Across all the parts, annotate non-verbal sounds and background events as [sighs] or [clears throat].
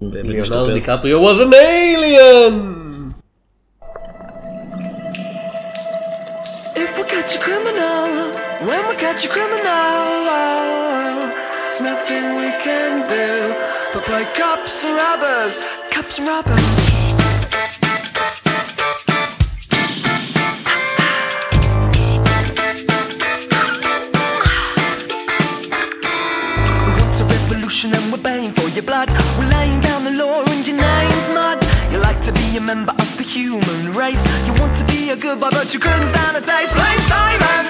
Leonardo DiCaprio was an alien! If we catch a criminal, when we catch a criminal, there's nothing we can do but play cops and robbers, cops and robbers. Member of the human race. You want to be a good boy, but your couldn't stand a taste. Blame Simon,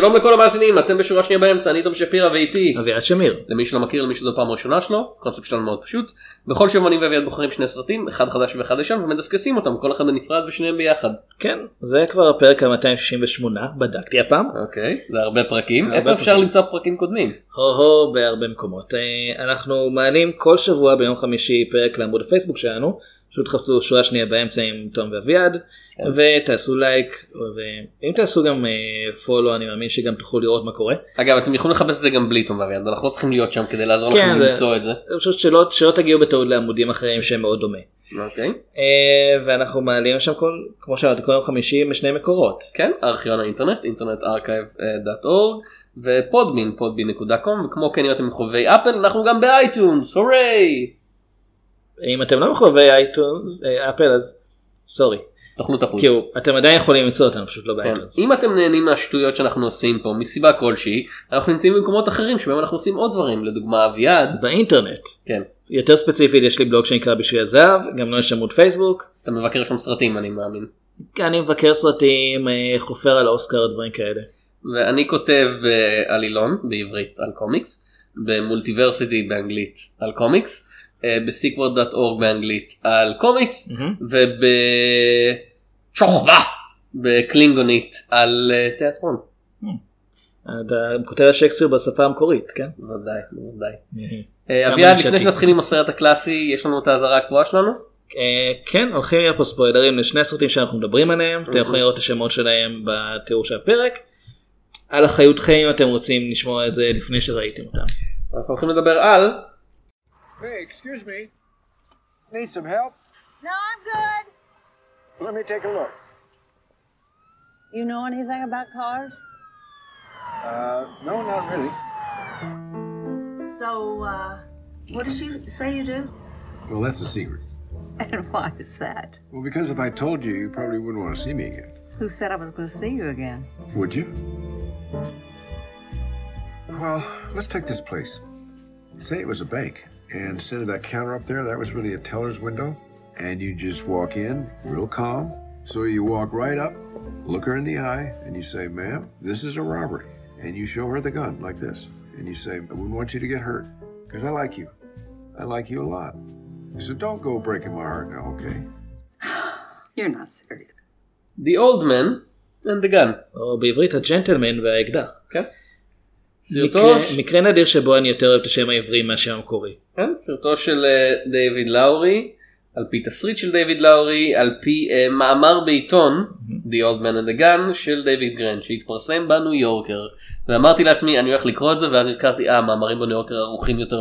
שלום לכל המאזינים, אתם בשורה שנייה באמצע, אני תום שפירא ואיתי. אביעד שמיר. למי שלא מכיר, למי שזו פעם ראשונה שלו, הקונספט שלנו מאוד פשוט. בכל שבוע אני ואביעד בוחרים שני סרטים, אחד חדש ואחד ישן, ומדסקסים אותם, כל אחד בנפרד ושניהם ביחד. כן, זה כבר הפרק ה-268, בדקתי הפעם. אוקיי, זה הרבה פרקים. איפה אפשר פרקים. למצוא פרקים קודמים? הו-הו בהרבה מקומות. אה, אנחנו מעלים כל שבוע ביום חמישי פרק לעמוד הפייסבוק שלנו. פשוט תחפשו שורה שנייה באמצע עם תום ואביעד ותעשו לייק ואם תעשו גם follow אני מאמין שגם תוכלו לראות מה קורה. אגב, אתם יכולים לחפש את זה גם בלי תום ואביעד, אנחנו לא צריכים להיות שם כדי לעזור לכם כן, זה- למצוא את זה. פשוט שלא, שלא תגיעו בטעות לעמודים אחרים שהם מאוד דומה. אוקיי. אה, ואנחנו מעלים שם כל כמו שאמרתי כל יום חמישי משני מקורות. כן, ארכיון האינטרנט, internet archive.org ו Podbean, podbean.com, וכמו כן אם אתם מחובבי Apple, אנחנו גם ב iTunes, hooray! אם אתם לא מחובבי iTunes אה, Apple אז sorry. תאכלו את הפוס. כאילו אתם עדיין יכולים למצוא אותנו פשוט לא כן. ב iTunes. אם אתם נהנים מהשטויות שאנחנו עושים פה מסיבה כלשהי, אנחנו נמצאים במקומות אחרים שבהם אנחנו עושים עוד דברים, לדוגמה אביעד, באינטרנט. כן, יותר ספציפית יש לי בלוג שנקרא בשביל הזהב גם לו יש עמוד פייסבוק. אתה מבקר שם סרטים אני מאמין. אני מבקר סרטים אה, חופר על האוסקר דברים כאלה. ואני כותב בעלילון בעברית על קומיקס, במולטיברסיטי באנגלית על קומיקס, אה, בסיקוורד.org באנגלית על קומיקס. ובצ'וחווה בקלינגונית על אה, תיאטרון. אתה כותב שייקספיר בשפה המקורית כן? ודאי. אה, כמה אביעד. לפני שנתחיל עם הסרט הקלאסי, יש לנו את האזהרה הקבועה שלנו? אה, כן הולכים להיות פה ספוילרים לשני הסרטים שאנחנו מדברים עליהם אתם יכולים לראות את השמות שלהם בתיאור של הפרק. על אחריותכם אם אתם רוצים לשמוע את זה לפני שראיתם אותם. אנחנו הולכים לדבר על Hey, excuse me. Need some help? No, I'm good. Let me take a look. You know anything about cars? Uh, no, not really. So, uh, what did you say you do? Well, that's a secret. [laughs] And why is that? Well, because if I told you, you probably wouldn't want to see me again. Who said I was going to see you again? Would you? Well, let's take this place. Say it was a bank, and instead of that counter up there, that was really a teller's window, and you just walk in real calm. So you walk right up, look her in the eye, and you say, "Ma'am, this is a robbery," and you show her the gun like this, and you say, "I wouldn't want you to get hurt, because I like you. I like you a lot. So don't go breaking my heart now, okay?" [sighs] You're not serious. The Old Man and the Gun. או בעברית הג'נטלמן והאקדח. כן? מקרה, סרטו, מקרה נדיר שבו אני יותר אוהב את השם העברי מהשם המקורי. כן, סרטו של אה, דיוויד לאורי, על פי תסריט של דיוויד לאורי, על פי אה, מאמר בעיתון, The Old Man and the Gun, של דיוויד גרנד, שהתפרסם בניו יורקר. ואמרתי לעצמי, אני הולך לקרוא את זה, ואז נזכרתי, אה, מאמרים בניו יורקר ארוכים יותר,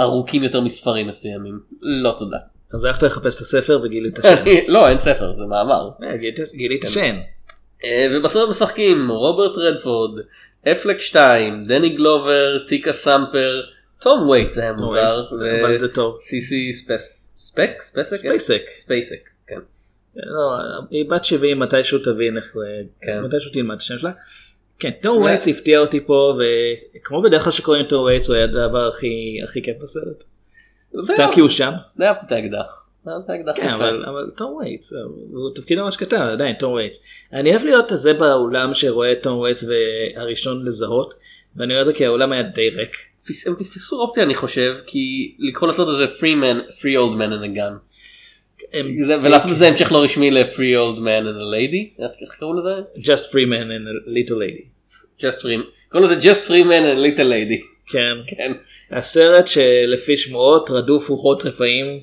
ארוכים יותר מספרים מסוימים. לא תודה. אז הלכת לחפש את הספר וגילית את השם. [laughs] לא, אין ספר, זה מאמר. אה, גילית- גילית אה, ובסרט משחקים רוברט רדפורד, אפלק, דני גלובר, טיקה סאמפטר, תום וייטס היה מוזר, וייטס, אבל זה טוב. סיסי ספס... ספק? ספייסק. ספייסק, כן. לא, היא בת 70 מתישהו תבין איך זה, כן. מתישהו תלמד את השם שלה. כן, טום וייטס הפתיע אותי פה וכמו בדרך כלל שקוראים טום וייטס הוא היה הדבר הכי כיף בסרט. סתם כי הוא שם. די אהבתי את האקדח. כן. אבל, אבל טום וייטס הוא תפקיד ממש קטן עדיין טום וייטס. אני אוהב להיות הזה באולם שרואה את טום וייטס והראשון לזהות ואני אומר את זה כי האולם היה די ריק. הם פספסו אופציה אני חושב כי לקרוא לסרט הזה three men three old man and a gun הם- זה, ולעשות את זה המשך לא רשמי ל three old man and a lady איך, איך קראו לזה? just three men and a little lady. just three קראו לזה just three men and a little lady כן. כן הסרט שלפי שמועות רדוף רוחות רפאים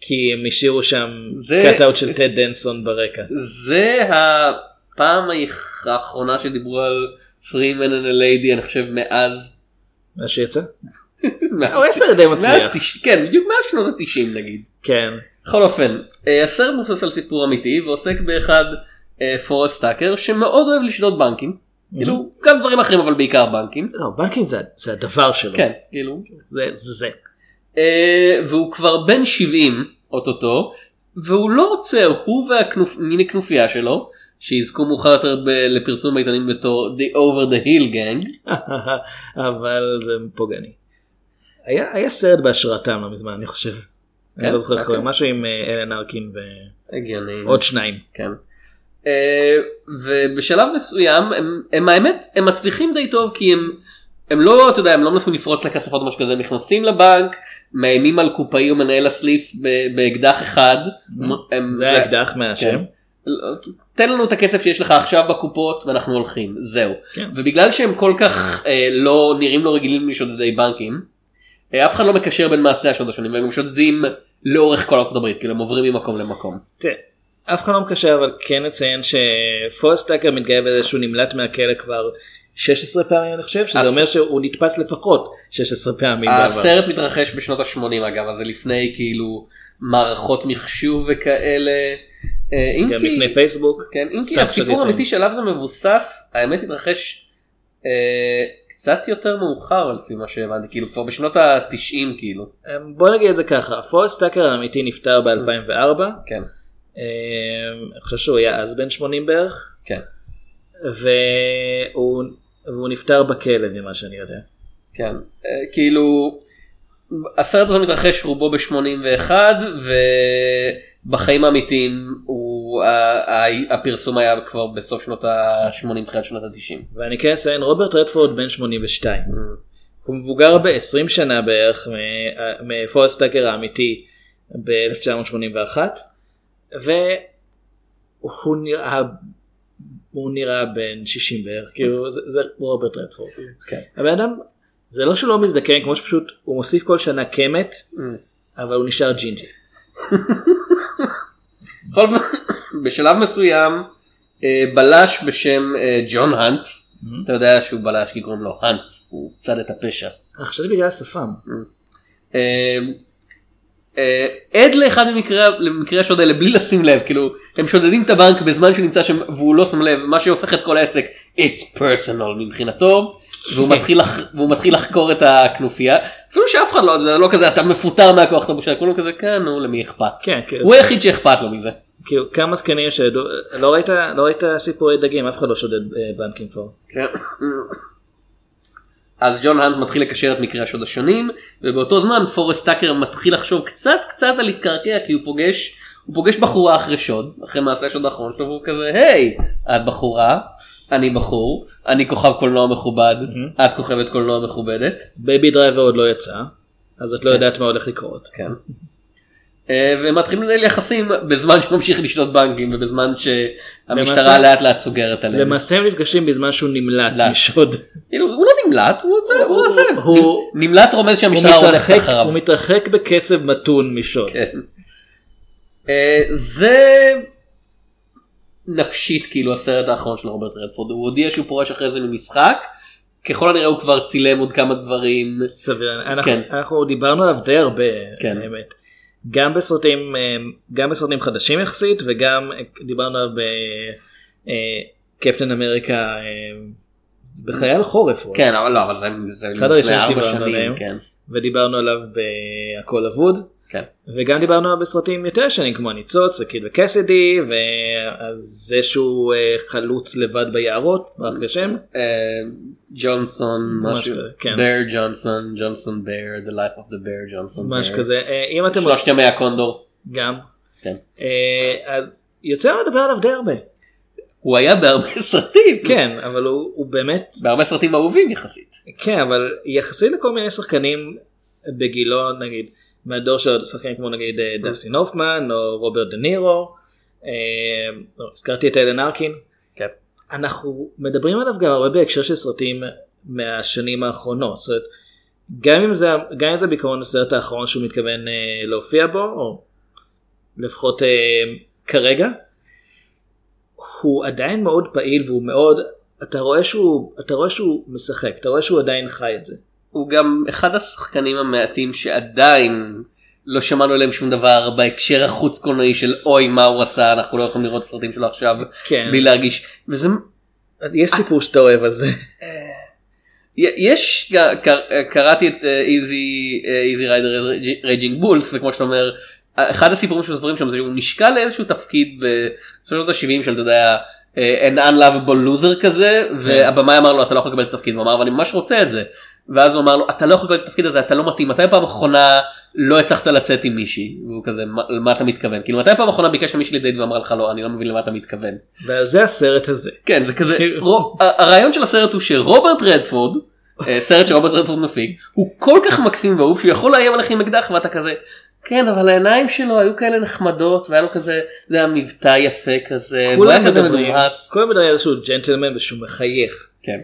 כי הם השאירו שם זה- cut-out של טד דנסון ברקע. זה הפעם האחרונה שדיברו על and a lady אני חושב מאז מה שיצא? [laughs] הוא סרט די מצליח. כן בדיוק מאז שנות התשעים נגיד. כן. בכל אופן אה, הסרט מבוסס על סיפור אמיתי ועוסק באחד אה, פורסט טאקר שמאוד אוהב לשדוד בנקים. כאילו גם דברים אחרים אבל בעיקר בנקים. לא, בנקים זה, זה הדבר שלו. כן כאילו. זה זה. אה, והוא כבר בן 70 אוטוטו והוא לא רוצה הוא והמיני כנופיה שלו שיזכו מאוחר יותר ב- לפרסום בעיתונים בתור The Over the Hill Gang. [laughs] אבל זה פוגעני. היה, היה סרט בהשראתם לא מזמן אני חושב. אני לא זוכר איך. קוראים משהו עם אה, אלן ארקין. ועוד שניים. כן. אה, ובשלב מסוים הם, הם האמת הם מצליחים די טוב כי הם הם לא אתה יודע הם לא מנסים לפרוץ לכספות או משהו כזה הם נכנסים לבנק מאיימים על קופאי או מנהל הסליף באקדח אחד. זה היה אקדח כן. מהשם. תן לנו את הכסף שיש לך עכשיו בקופות ואנחנו הולכים זהו כן. ובגלל שהם כל כך אה, לא נראים לא רגילים לשודדי בנקים אה, אף אחד לא מקשר בין מעשי השוד השונים והם שודדים לאורך כל ארצות הברית כאילו הם עוברים ממקום למקום. תראה, אף אחד לא מקשר אבל כן נציין שפורסט טאקר מתגאה בזה שהוא נמלט מהכלא כבר 16 פעמים אני חושב שזה הס- אומר שהוא נתפס לפחות 16 פעמים בעבר. הסרט מתרחש בשנות ה-80 אגב אז זה לפני כאילו מערכות מחשוב וכאלה. אה, אם גם כי- לפני פייסבוק. כן, אם כי הסיפור. האמיתי שעליו זה מבוסס האמת התרחש אה, קצת יותר מאוחר לפי מה שהבנתי כאילו כבר בשנות ה-90 כאילו. אמ, בוא נגיד את זה ככה פורסט טאקר האמיתי נפטר ב-2004. כן. אני חושב שהוא היה אז בן 80 בערך. כן. והוא והוא נפטר בכלא ממה שאני יודע. כן, אה, כאילו הסרט הזה מתרחש רובו ב-81 ובחיים האמיתיים הוא, הפרסום היה כבר בסוף שנות ה-80 תחילת שנות ה-90. ואני כן אציין רוברט רדפורד בן 82. הוא מבוגר ב-20 שנה בערך מ- מפורסט טאקר האמיתי ב-1981 והוא נראה הוא נראה בן 60 בערך כאילו זה, זה רוברט רדפורד. כן. הבן אדם זה לא שהוא לא מזדקן כמו שפשוט הוא מוסיף כל שנה קמת אבל הוא נשאר ג'ינג'י. בכל בשלב מסוים אה, בלש בשם אה, ג'ון האנט, אתה יודע שהוא בלש כי קוראים לו האנט, הוא צד את הפשע. אה, חשבתי בגלל השפם. אה, עד לאחד ממקרי השוד האלה בלי לשים לב כאילו הם שודדים את הבנק בזמן שהוא נמצא שם והוא לא שם לב מה שהופך את כל העסק it's personal מבחינתו והוא מתחיל, לח... והוא מתחיל לחקור את הכנופיה אפילו שאף אחד לא זה לא כזה אתה מפוטר מהכוח אתה בושה כולם כזה כן נו למי אכפת כן, כן. הוא היחיד שאכפת לו מזה. כאילו כמה זקנים שידעו לא ראית לא ראית סיפורי דגים אף אחד לא שודד אה, בנקים פה. כן. אז ג'ון האנט מתחיל לקשר את מקרי השוד השונים ובאותו זמן פורסט טאקר מתחיל לחשוב קצת קצת על להתקרקע כי הוא פוגש הוא פוגש בחורה אחרי שוד אחרי מעשה השוד האחרון שלו והוא כזה היי את בחורה אני בחור אני כוכב קולנוע מכובד את כוכבת קולנוע מכובדת בייבי דרייבר עוד לא יצא אז את לא יודעת מה הולך לקרות. כן. אה, והם מתחילים לנהל יחסים בזמן שהוא ממשיך לשדוד בנקים ובזמן שהמשטרה לאט לאט סוגרת עליהם. למעשה הם נפגשים בזמן שהוא נמלט. משוד. כאילו, הוא לא נמלט הוא עושה הוא הוא- עושה הוא- נמלט רומז הוא שהמשטרה מתרחק- אחריו. הוא מתרחק בקצב מתון משוד. כן. אה, זה נפשית כאילו הסרט האחרון של רוברט רדפורד הוא הודיע שהוא פורש אחרי זה ממשחק ככל הנראה הוא כבר צילם עוד כמה דברים סביר. אנחנו- כן. אנחנו דיברנו עליו די הרבה כן. גם בסרטים אה, גם בסרטים חדשים יחסית וגם אה, דיברנו בקפטן אמריקה אה, בחייל חורף. כן אבל לא אבל זה זה לפני ארבע שנים עליהם. כן ודיברנו עליו בהכל אבוד. כן. וגם דיברנו עליו בסרטים יותר שנים כמו הניצוץ וקיד וקסידי ואז זה שהוא אה, חלוץ לבד ביערות ברח לי השם. אה, ג'ונסון משהו. בר ג'ונסון ג'ונסון בר the life of the bear ג'ונסון בר. כזה אה, אם אתם שלושת ימי הקונדור גם כן. אה, אז יוצא לדבר עליו די הרבה. הוא היה בהרבה [laughs] סרטים. כן אבל הוא, הוא באמת בהרבה סרטים אהובים יחסית. כן אבל יחסית לכל מיני שחקנים בגילו נגיד מהדור של שחקנים כמו נגיד אה, דסטין הופמן או רוברט דה נירו. אה, לא, הזכרתי את אלן ארקין. כן. אנחנו מדברים עליו גם הרבה בהקשר של סרטים מהשנים האחרונות. זאת אומרת, גם אם זה, גם אם זה בעיקרון הסרט האחרון שהוא מתכוון אה, להופיע בו, או לפחות אה, כרגע, הוא עדיין מאוד פעיל והוא מאוד, אתה רואה שהוא, אתה רואה שהוא משחק, אתה רואה שהוא עדיין חי את זה. הוא גם אחד השחקנים המעטים שעדיין לא שמענו עליהם שום דבר בהקשר החוץ קולנועי של אוי מה הוא עשה? אנחנו לא יכולים לראות סרטים שלו עכשיו כן. בלי להרגיש. וזה יש סיפור שאתה אוהב על זה. יש קר- קראתי את אה, איזי איזי ריידר רייג'ינג בולס וכמו שאתה אומר אחד הסיפורים שמספרים שם זה שהוא נשקל לאיזשהו תפקיד בשנות ה-70 של אתה יודע אה, an unlovable loser כזה והבמאי אמר לו אתה לא יכול לקבל את התפקיד. הוא אמר ואני ממש רוצה את זה ואז הוא אמר לו אתה לא יכול לקבל את התפקיד הזה אתה לא מתאים מתי פעם אחרונה לא הצלחת לצאת עם מישהי והוא כזה מה, למה אתה מתכוון כאילו מתי פעם אחרונה ביקש מישהי לדייט ואמר לך לא אני לא מבין למה אתה מתכוון. וזה הסרט הזה. כן זה כזה כאילו- רו- ה- הרעיון של הסרט הוא שרוברט רדפורד אה, סרט שרוברט רדפורד מפיק הוא כל כך מקסים ואהוב שהוא יכול לאיים עליך עם אקדח ואתה כזה כן אבל העיניים שלו היו כאלה נחמדות והיה לו כזה אתה יודע, מבטא יפה כזה היה. כולם מדברים על איזשהו ג'נטלמן ושהוא מחייך. כן.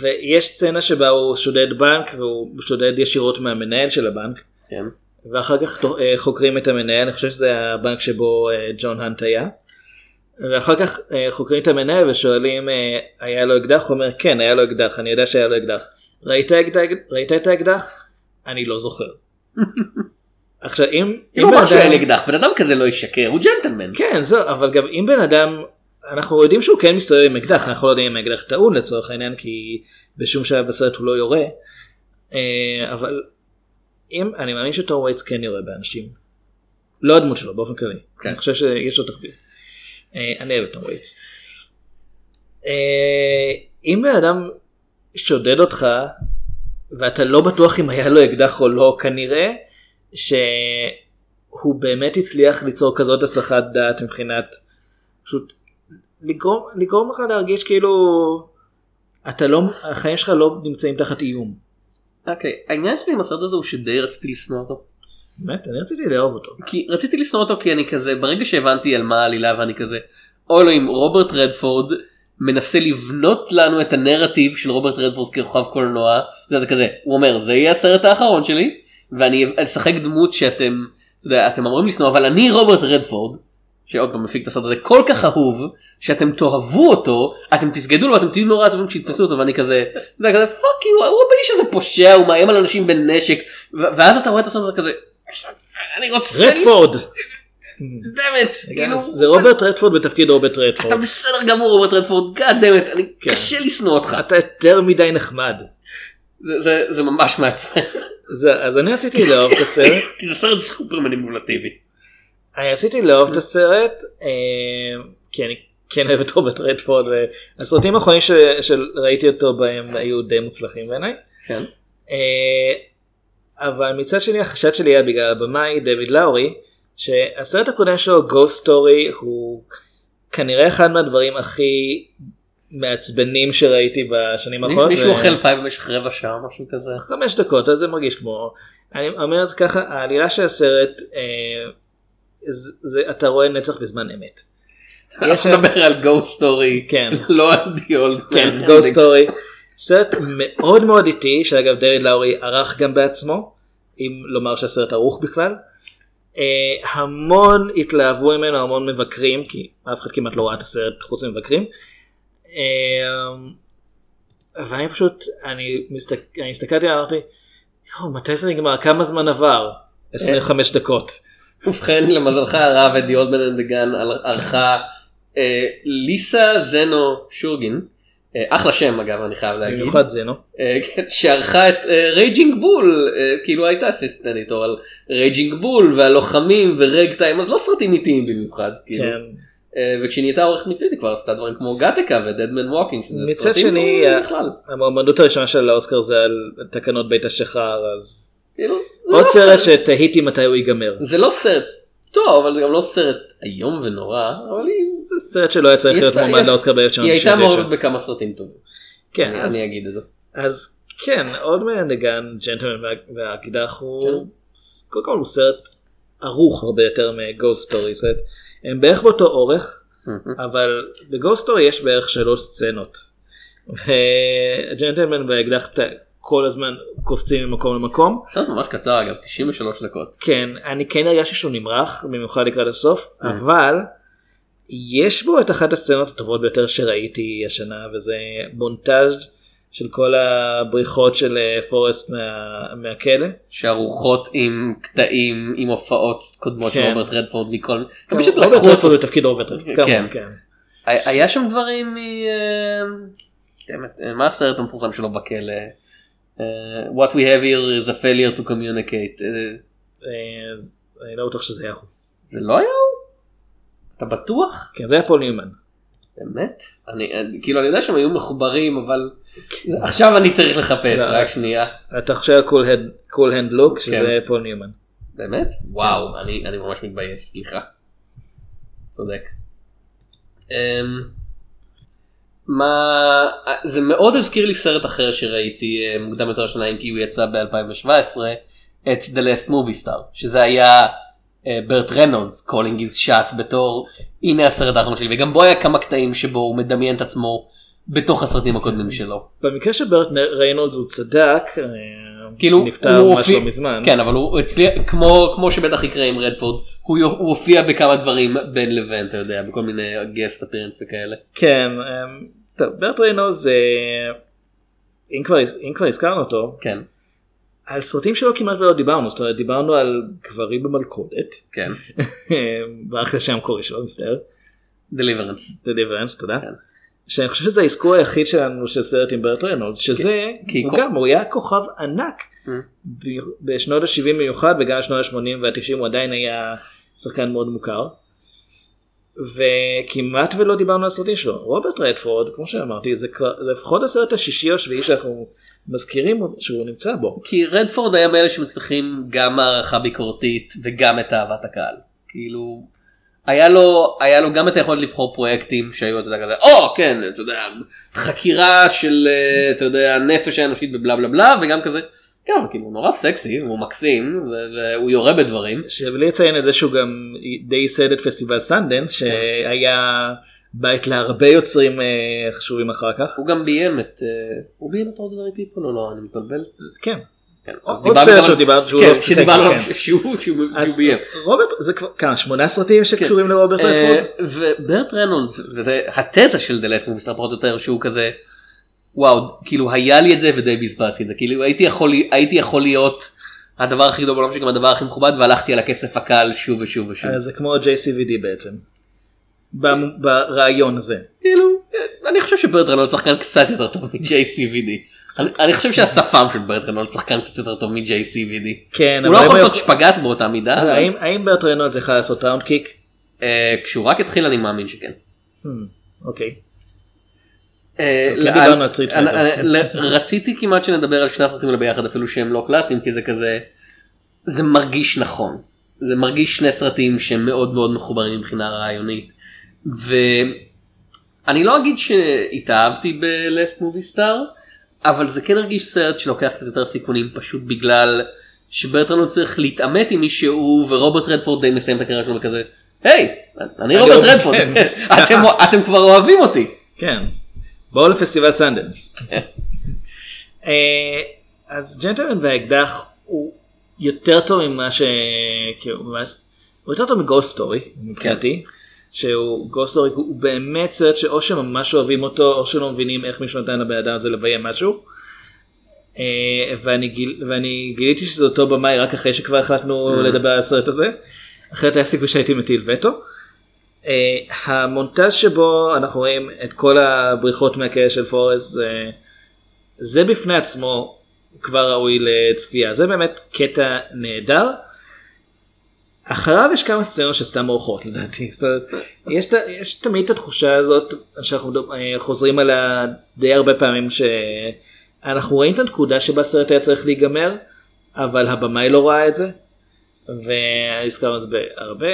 ויש סצנה שבה הוא שודד בנק והוא שודד ישירות מהמנהל של הבנק. כן. ואחר כך אה, חוקרים את המנהל, אני חושב שזה הבנק שבו אה, ג'ון האנט היה. ואחר כך אה, חוקרים את המנהל ושואלים היה לו אקדח? הוא אומר כן היה לו אקדח אני יודע שהיה לו אקדח. ראית, אקדח, ראית את האקדח? אני לא זוכר. [laughs] עכשיו אם, אם אם הוא אמר שהיה לי אקדח בן אדם כזה לא ישקר הוא ג'נטלמן. כן זהו אבל גם אם בן אדם אנחנו יודעים שהוא כן מסתובב עם אקדח אנחנו לא יודעים אם האקדח טעון לצורך העניין כי בשום שלב בסרט הוא לא יורה. אה, אבל אם אני מאמין שטור וייטס כן יורה באנשים. לא הדמות שלו באופן כללי. כן. אני חושב שיש לו תחביר. אה, אני אוהב את טור וייטס. אה, אם בן אדם שודד אותך ואתה לא בטוח אם היה לו אקדח או לא כנראה שהוא באמת הצליח ליצור כזאת הסחת דעת מבחינת פשוט לגרום, לגרום לך להרגיש כאילו אתה לא החיים שלך לא נמצאים תחת איום. אוקיי העניין שלי עם הסרט הזה הוא שדי רציתי לשנוא אותו. באמת אני רציתי לאהוב אותו. כי רציתי לשנוא אותו כי אני כזה ברגע שהבנתי על מה העלילה ואני כזה אוי אלוהים רוברט רדפורד מנסה לבנות לנו את הנרטיב של רוברט רדפורד כרוכב קולנוע זה כזה הוא אומר זה יהיה הסרט האחרון שלי ואני אשחק דמות שאתם אתה יודע, אתם אמורים לשנוא אבל אני רוברט רדפורד שעוד פעם מפיק את הסרט הזה כל כך אהוב שאתם תאהבו אותו אתם תסגדו לו אתם תהיו נורא טובים כשיתפסו אותו ואני כזה אתה כזה fuck you הוא באיש הזה פושע הוא מאיים על אנשים בנשק ואז אתה רואה את הסרט הזה כזה אני רוצה רדפורד. damn it כאילו זה רוברט רדפורד בתפקיד רוברט אתה רדפורד. בסדר גמור רוברט רדפורד god damn it אני כן. קשה לשנוא אותך אתה יותר מדי נחמד. זה- ממש מעצבן אז אני רציתי לאהוב את הסרט. כי זה סרט סופר מניפולטיבי. אני רציתי לאהוב את הסרט אה, כי אני כן אוהב את רוברט רדפורד והסרטים האחרונים ש- שראיתי אותו בהם היו די מוצלחים בעיניי. כן. אה, אבל מצד שני החשד שלי היה בגלל הבמאי דויד לאורי שהסרט הקודם שלו Ghost Story הוא כנראה אחד מהדברים הכי מעצבנים שראיתי בשנים האחרונות. מישהו ו- אוכל פאי במשך רבע שעה משהו כזה. חמש דקות אז זה מרגיש כמו אני אומר את זה ככה העלילה של הסרט אה, זה, אתה רואה נצח בזמן אמת. אנחנו נדבר על גוסט סטורי כן. לא על די אולד כן, גוסט סטורי. סרט מאוד מאוד איטי שאגב דייויד לאורי ערך גם בעצמו אם לומר שהסרט ערוך בכלל. אה, המון התלהבו ממנו המון מבקרים כי אף אחד כמעט לא ראה את הסרט חוץ ממבקרים. אה, ואני פשוט אני, אני הסתכלתי אמרתי "יואו, מתי זה נגמר כמה זמן עבר 25 דקות. ובכן למזלך הרב את די אולד מן אנד גן ערכה אה, ליסה זנו שוגין אה, אחלה שם אגב אני חייב להגיד. במיוחד זה נו. אה, כן, שערכה את רייג'ינג בול כאילו הייתה אדיטור על רייג'ינג בול והלוחמים ורג טיים אז לא סרטים איטיים במיוחד כאילו. כן. וכשהיא נהייתה עורכת מצויית היא כבר עשתה דברים כמו גטקה ודדמן ווקינג שזה מצד סרטים שני בכלל המועמדות הראשונה של האוסקר זה על תקנות בית השחר אז עוד לא סרט שתהיתי מתי הוא ייגמר. זה לא סרט טוב אבל זה גם לא סרט איום ונורא אבל זה סרט שלא היה צריך להיות לה- מועמד לאוסקר היא הייתה ב-1999. מעורבת בכמה סרטים טובים. כן, אני- אז- אני אגיד את זה. אז כן, עוד מהנגן, ג'נטלמן וה- והאקדח הוא, כן. קודם כל הוא סרט ערוך הרבה יותר מגוסט סטורי סרט. הם בערך באותו אורך, אבל בגוסט סטורי יש בערך שלוש סצנות. והג'נטלמן והאקדח כל הזמן קופצים ממקום למקום. סרט ממש קצר אגב 93 דקות. כן, אני כן הרגשתי שהוא נמרח, במיוחד לקראת הסוף, אבל יש בו את אחת הסצנות הטובות ביותר שראיתי השנה, וזה מונטאז' של כל הבריחות של אה, פורסט מה, מהכלא. שערוכות עם קטעים עם הופעות קודמות של כן. רוברט רדפורד מכל. הם פשוט רוברט רדפורד. בתפקיד רוברט רדפורד, כן. כן. היה שם דברים מ... אה, it, מה הסרט המפורסם שלו בכלא? אה, What we have here is a failure to communicate. אה, אה, אני לא בטוח שזה היה הוא. זה לא היה הוא? אתה בטוח? כן, זה היה פול ניומן. באמת? אני אני- כאילו אני יודע שהם היו מחוברים אבל עכשיו אני צריך לחפש לא. רק שנייה. אתה חושב על קול הנד לוק, שזה כן. פול ניומן. באמת? וואו אני אני ממש מתבייש סליחה. צודק. אמ, מה זה מאוד הזכיר לי סרט אחר שראיתי אה, מוקדם יותר השנה אם כי הוא יצא ב-2017 את The Last Movie Star שזה היה ברט ריינולדס calling his shot בתור הנה הסרט האחרון שלי וגם בו היה כמה קטעים שבו הוא מדמיין את עצמו בתוך הסרטים הקודמים שלו. במקרה של ברט ריינולדס הוא צדק, אה, כאילו נפטר ממש הופיע- לא מזמן. כן אבל הוא הצליח כמו כמו שבטח יקרה עם רדפורד הוא הוא הופיע בכמה דברים בין לבין אתה יודע בכל מיני guest appearance וכאלה. כן, אמ, טוב, ברט ריינולדס, אה, אם כבר, אם כבר הזכרנו אותו, כן על סרטים שלו כמעט ולא דיברנו, זאת אומרת דיברנו על גברים במלכודת, כן. לי השם המקורי שלו, מצטער, Deliverance. Deliverance, תודה. כן. שאני חושב שזה האזכור היחיד שלנו של סרט עם ברט ריינולדס, שזה, כי הוא גם, הוא היה כוכב ענק Mm. בשנות ה-70 במיוחד וגם בשנות ה-80 וה-90 הוא עדיין היה שחקן מאוד מוכר. וכמעט ולא דיברנו על הסרטים שלו. רוברט רדפורד, כמו שאמרתי, זה, זה לפחות הסרט השישי או שביעי שאנחנו מזכירים שהוא נמצא בו. כי רדפורד היה מאלה שמצליחים גם הערכה ביקורתית וגם את אהבת הקהל. כאילו היה לו היה לו גם את היכולת לבחור פרויקטים שהיו אתה יודע כזה או כן אתה יודע חקירה של אה, אתה יודע נפש האנושית בבלה בלה בלה וגם כזה. כן, כאילו הוא נורא סקסי הוא מקסים והוא יורה בדברים. שבלי לציין את זה שהוא גם די ייסד את פסטיבל סנדנס שהיה בית להרבה יוצרים אה, חשובים אחר כך. הוא גם ביים את אה, הוא ביים את Ordinary People או לא אני מתבלבל. כן. כן, עוד סרט שהוא דיבר- שהוא כן, לא שיחק, שדיברנו עליו כן. שהוא ביים. רוברט זה כבר כמה שמונה סרטים שקשורים לרוברט רדפורד. וברט רנולדס וזה התזה של The Last Movie Star פחות או יותר שהוא כזה וואו כאילו היה לי את זה ודי בזבזתי את זה כאילו הייתי יכול הייתי יכול להיות הדבר הכי גדול בעולם שגם הדבר הכי מכובד והלכתי על הכסף הקל שוב ושוב ושוב. אז זה כמו JCVD בעצם. ברעיון הזה. כאילו אני חושב שברט רנולדס שחקן קצת יותר טוב מ-JCVD. אני- אני חושב שהשפם של ברט רנולדס שחקן קצת יותר טוב מ-JCVD. כן, הוא לא יכול לעשות שפגאט באותה מידה. אבל- האם- האם ברט רנולדס יכול לעשות round kick? אה, כשהוא רק התחיל אני מאמין שכן. אוקיי לאן- דיברנו על סטריט אני- פייטר. אני- ל- רציתי כמעט שנדבר על שני הסרטים האלה ביחד אפילו שהם לא קלאסיים כי זה כזה זה מרגיש נכון זה מרגיש שני סרטים שהם מאוד מאוד מחוברים מבחינה רעיונית ואני לא אגיד שהתאהבתי ב-Last Movie Star אבל זה כן הרגיש סרט שלוקח קצת יותר סיכונים פשוט בגלל שברט רנולדס צריך להתעמת עם מישהו ורוברט רדפורד די מסיים את הקריירה שלו וכזה היי אני רוברט רדפורד כן. אתם כבר אוהבים אותי. כן. בואו לפסטיבל סנדנס. אה, אז ג'נטלמן והאקדח הוא יותר טוב ממה ש... כאילו, הוא יותר טוב מ Ghost Story מבחינתי. שהוא Ghost Story הוא באמת סרט שאו שממש אוהבים אותו או שלא מבינים איך מישהו נתן לבן אדם הזה לביים משהו. אה, ואני, גיל, ואני גיליתי שזה אותו במאי רק אחרי שכבר החלטנו לדבר על הסרט הזה. אחרת היה סיכוי שהייתי מטיל וטו. Uh, המונטז שבו אנחנו רואים את כל הבריחות מהכלא של פורסט זה, זה בפני עצמו כבר ראוי לצפייה זה באמת קטע נהדר. אחריו יש כמה סצנות שסתם אורחות לדעתי זאת אומרת, יש, יש תמיד את התחושה הזאת שאנחנו אה, חוזרים עליה די הרבה פעמים שאנחנו רואים את הנקודה שבה הסרט היה צריך להיגמר אבל הבמאי לא ראה את זה והזכרנו את זה בהרבה.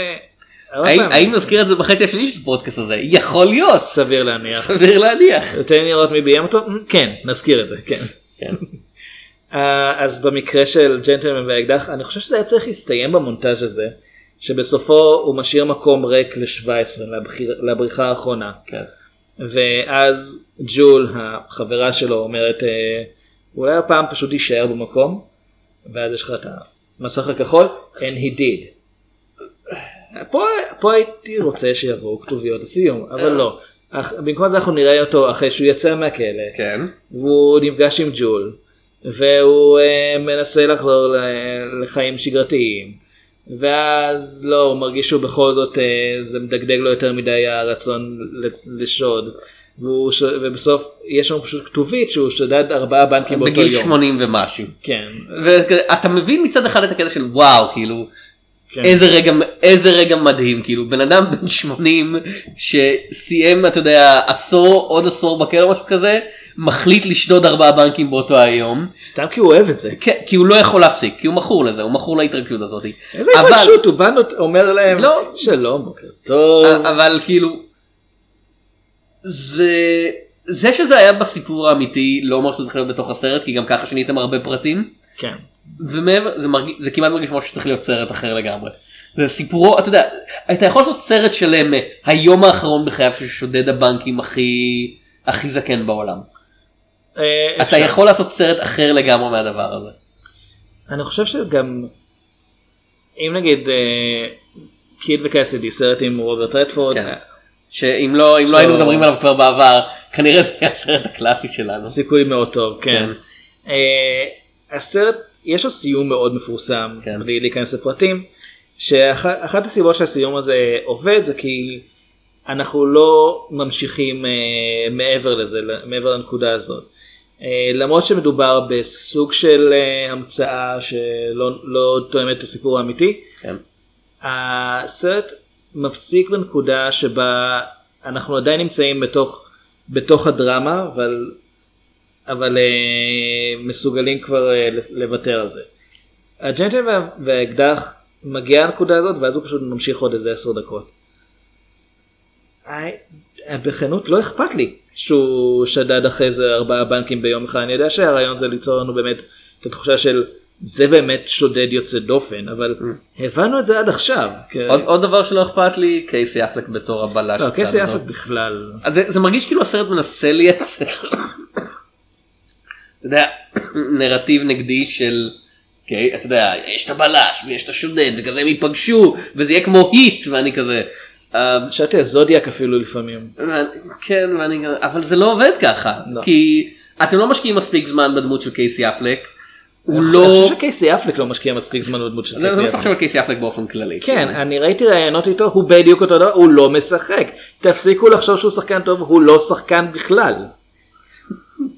הרבה האם- נזכיר את זה בחצי השני של הפודקאסט הזה? יכול להיות. סביר להניח. סביר להניח. תן לי לראות מי ביים אותו? כן, נזכיר את זה, כן. כן. אה, אז במקרה של ג'נטלמן והאקדח אני חושב שזה היה צריך להסתיים במונטאז' הזה שבסופו הוא משאיר מקום ריק ל-17 לבחיר- לבריחה האחרונה כן. ואז ג'ול החברה שלו אומרת אה, אולי הפעם פשוט יישאר במקום ואז יש לך את המסך הכחול and he did. פה, פה הייתי רוצה שיבואו כתוביות הסיום אבל לא. אך, במקום זה אנחנו נראה אותו אחרי שהוא יצא מהכלא כן. והוא נפגש עם ג'ול והוא אה, מנסה לחזור ל- לחיים שגרתיים ואז לא הוא מרגיש שהוא בכל זאת אה, זה מדגדג לו יותר מדי הרצון לשוד והוא ש... ובסוף יש לנו פשוט כתובית שהוא שדד ארבעה בנקים באותו בגיל יום. 80 ומשהו. כן. ואתה מבין מצד אחד את הקטע של וואו כאילו כן. איזה רגע איזה רגע מדהים כאילו בן אדם בן 80 שסיים אתה יודע עשור עוד עשור בכלא משהו כזה מחליט לשדוד ארבעה בנקים באותו היום סתם כי הוא אוהב את זה. כן, כי הוא לא יכול להפסיק כי הוא מכור לזה הוא מכור להתרגשות הזאת. איזה אבל- התרגשות הוא בא אומר להם לא. שלום בוקר טוב. אבל כאילו זה זה שזה היה בסיפור האמיתי לא אומר שזה צריך להיות בתוך הסרט כי גם ככה שיניתם הרבה פרטים. כן. ומעבר זה מרגיש זה כמעט מרגיש כמו שצריך להיות סרט אחר לגמרי. זה סיפורו אתה יודע אתה יכול לעשות סרט שלם אה, היום האחרון בחייו של שודד הבנקים הכי הכי זקן בעולם. אה, אתה אפשר. יכול לעשות סרט אחר לגמרי מהדבר הזה. אני חושב שגם אם נגיד אה, קיד וקסידי סרט עם רוברט רדפורד כן. שאם לא אם לא היינו מדברים עליו כבר בעבר כנראה זה היה הסרט הקלאסי שלנו. סיכוי מאוד טוב כן. כן. אה, הסרט יש לו סיום מאוד מפורסם כן. בלי להיכנס לפרטים שאחת הסיבות שהסיום הזה עובד זה כי אנחנו לא ממשיכים אה, מעבר לזה מעבר לנקודה הזאת. אה, למרות שמדובר בסוג של אה, המצאה שלא לא תואמת את הסיפור האמיתי כן. הסרט מפסיק בנקודה שבה אנחנו עדיין נמצאים בתוך בתוך הדרמה אבל אבל אה, מסוגלים כבר אה, לוותר על זה. הג'נטל וה- והאקדח מגיע לנקודה הזאת ואז הוא פשוט ממשיך עוד איזה עשר דקות. בכנות לא אכפת לי שהוא שדד אחרי זה ארבעה בנקים ביום אחד אני יודע שהרעיון זה ליצור לנו באמת את התחושה של זה באמת שודד יוצא דופן אבל הבנו את זה עד עכשיו. עוד דבר שלא אכפת לי קייסי אפלק בתור הבלש. לא, קייסי. אפלק בכלל. זה מרגיש כאילו הסרט מנסה לייצר אתה יודע, [clears throat] נרטיב נגדי של אוקיי, אתה יודע יש את הבלש ויש את השודד וכזה הם ייפגשו וזה יהיה כמו היט ואני כזה. אה, חשבתי על זודיאק אפילו לפעמים. כן ואני אבל זה לא עובד ככה לא. כי אתם לא משקיעים מספיק זמן בדמות של קייסי אפלק. הוא אני לא. חושב שקייסי אפלק לא משקיע מספיק זמן בדמות של זה זה קייסי מה שאתה אפלק. חושב על קייסי אפלק באופן כללי. כן, אני ראיתי ראיונות איתו, הוא בדיוק אותו דבר, הוא לא משחק. תפסיקו לחשוב שהוא שחקן טוב, הוא לא שחקן בכלל.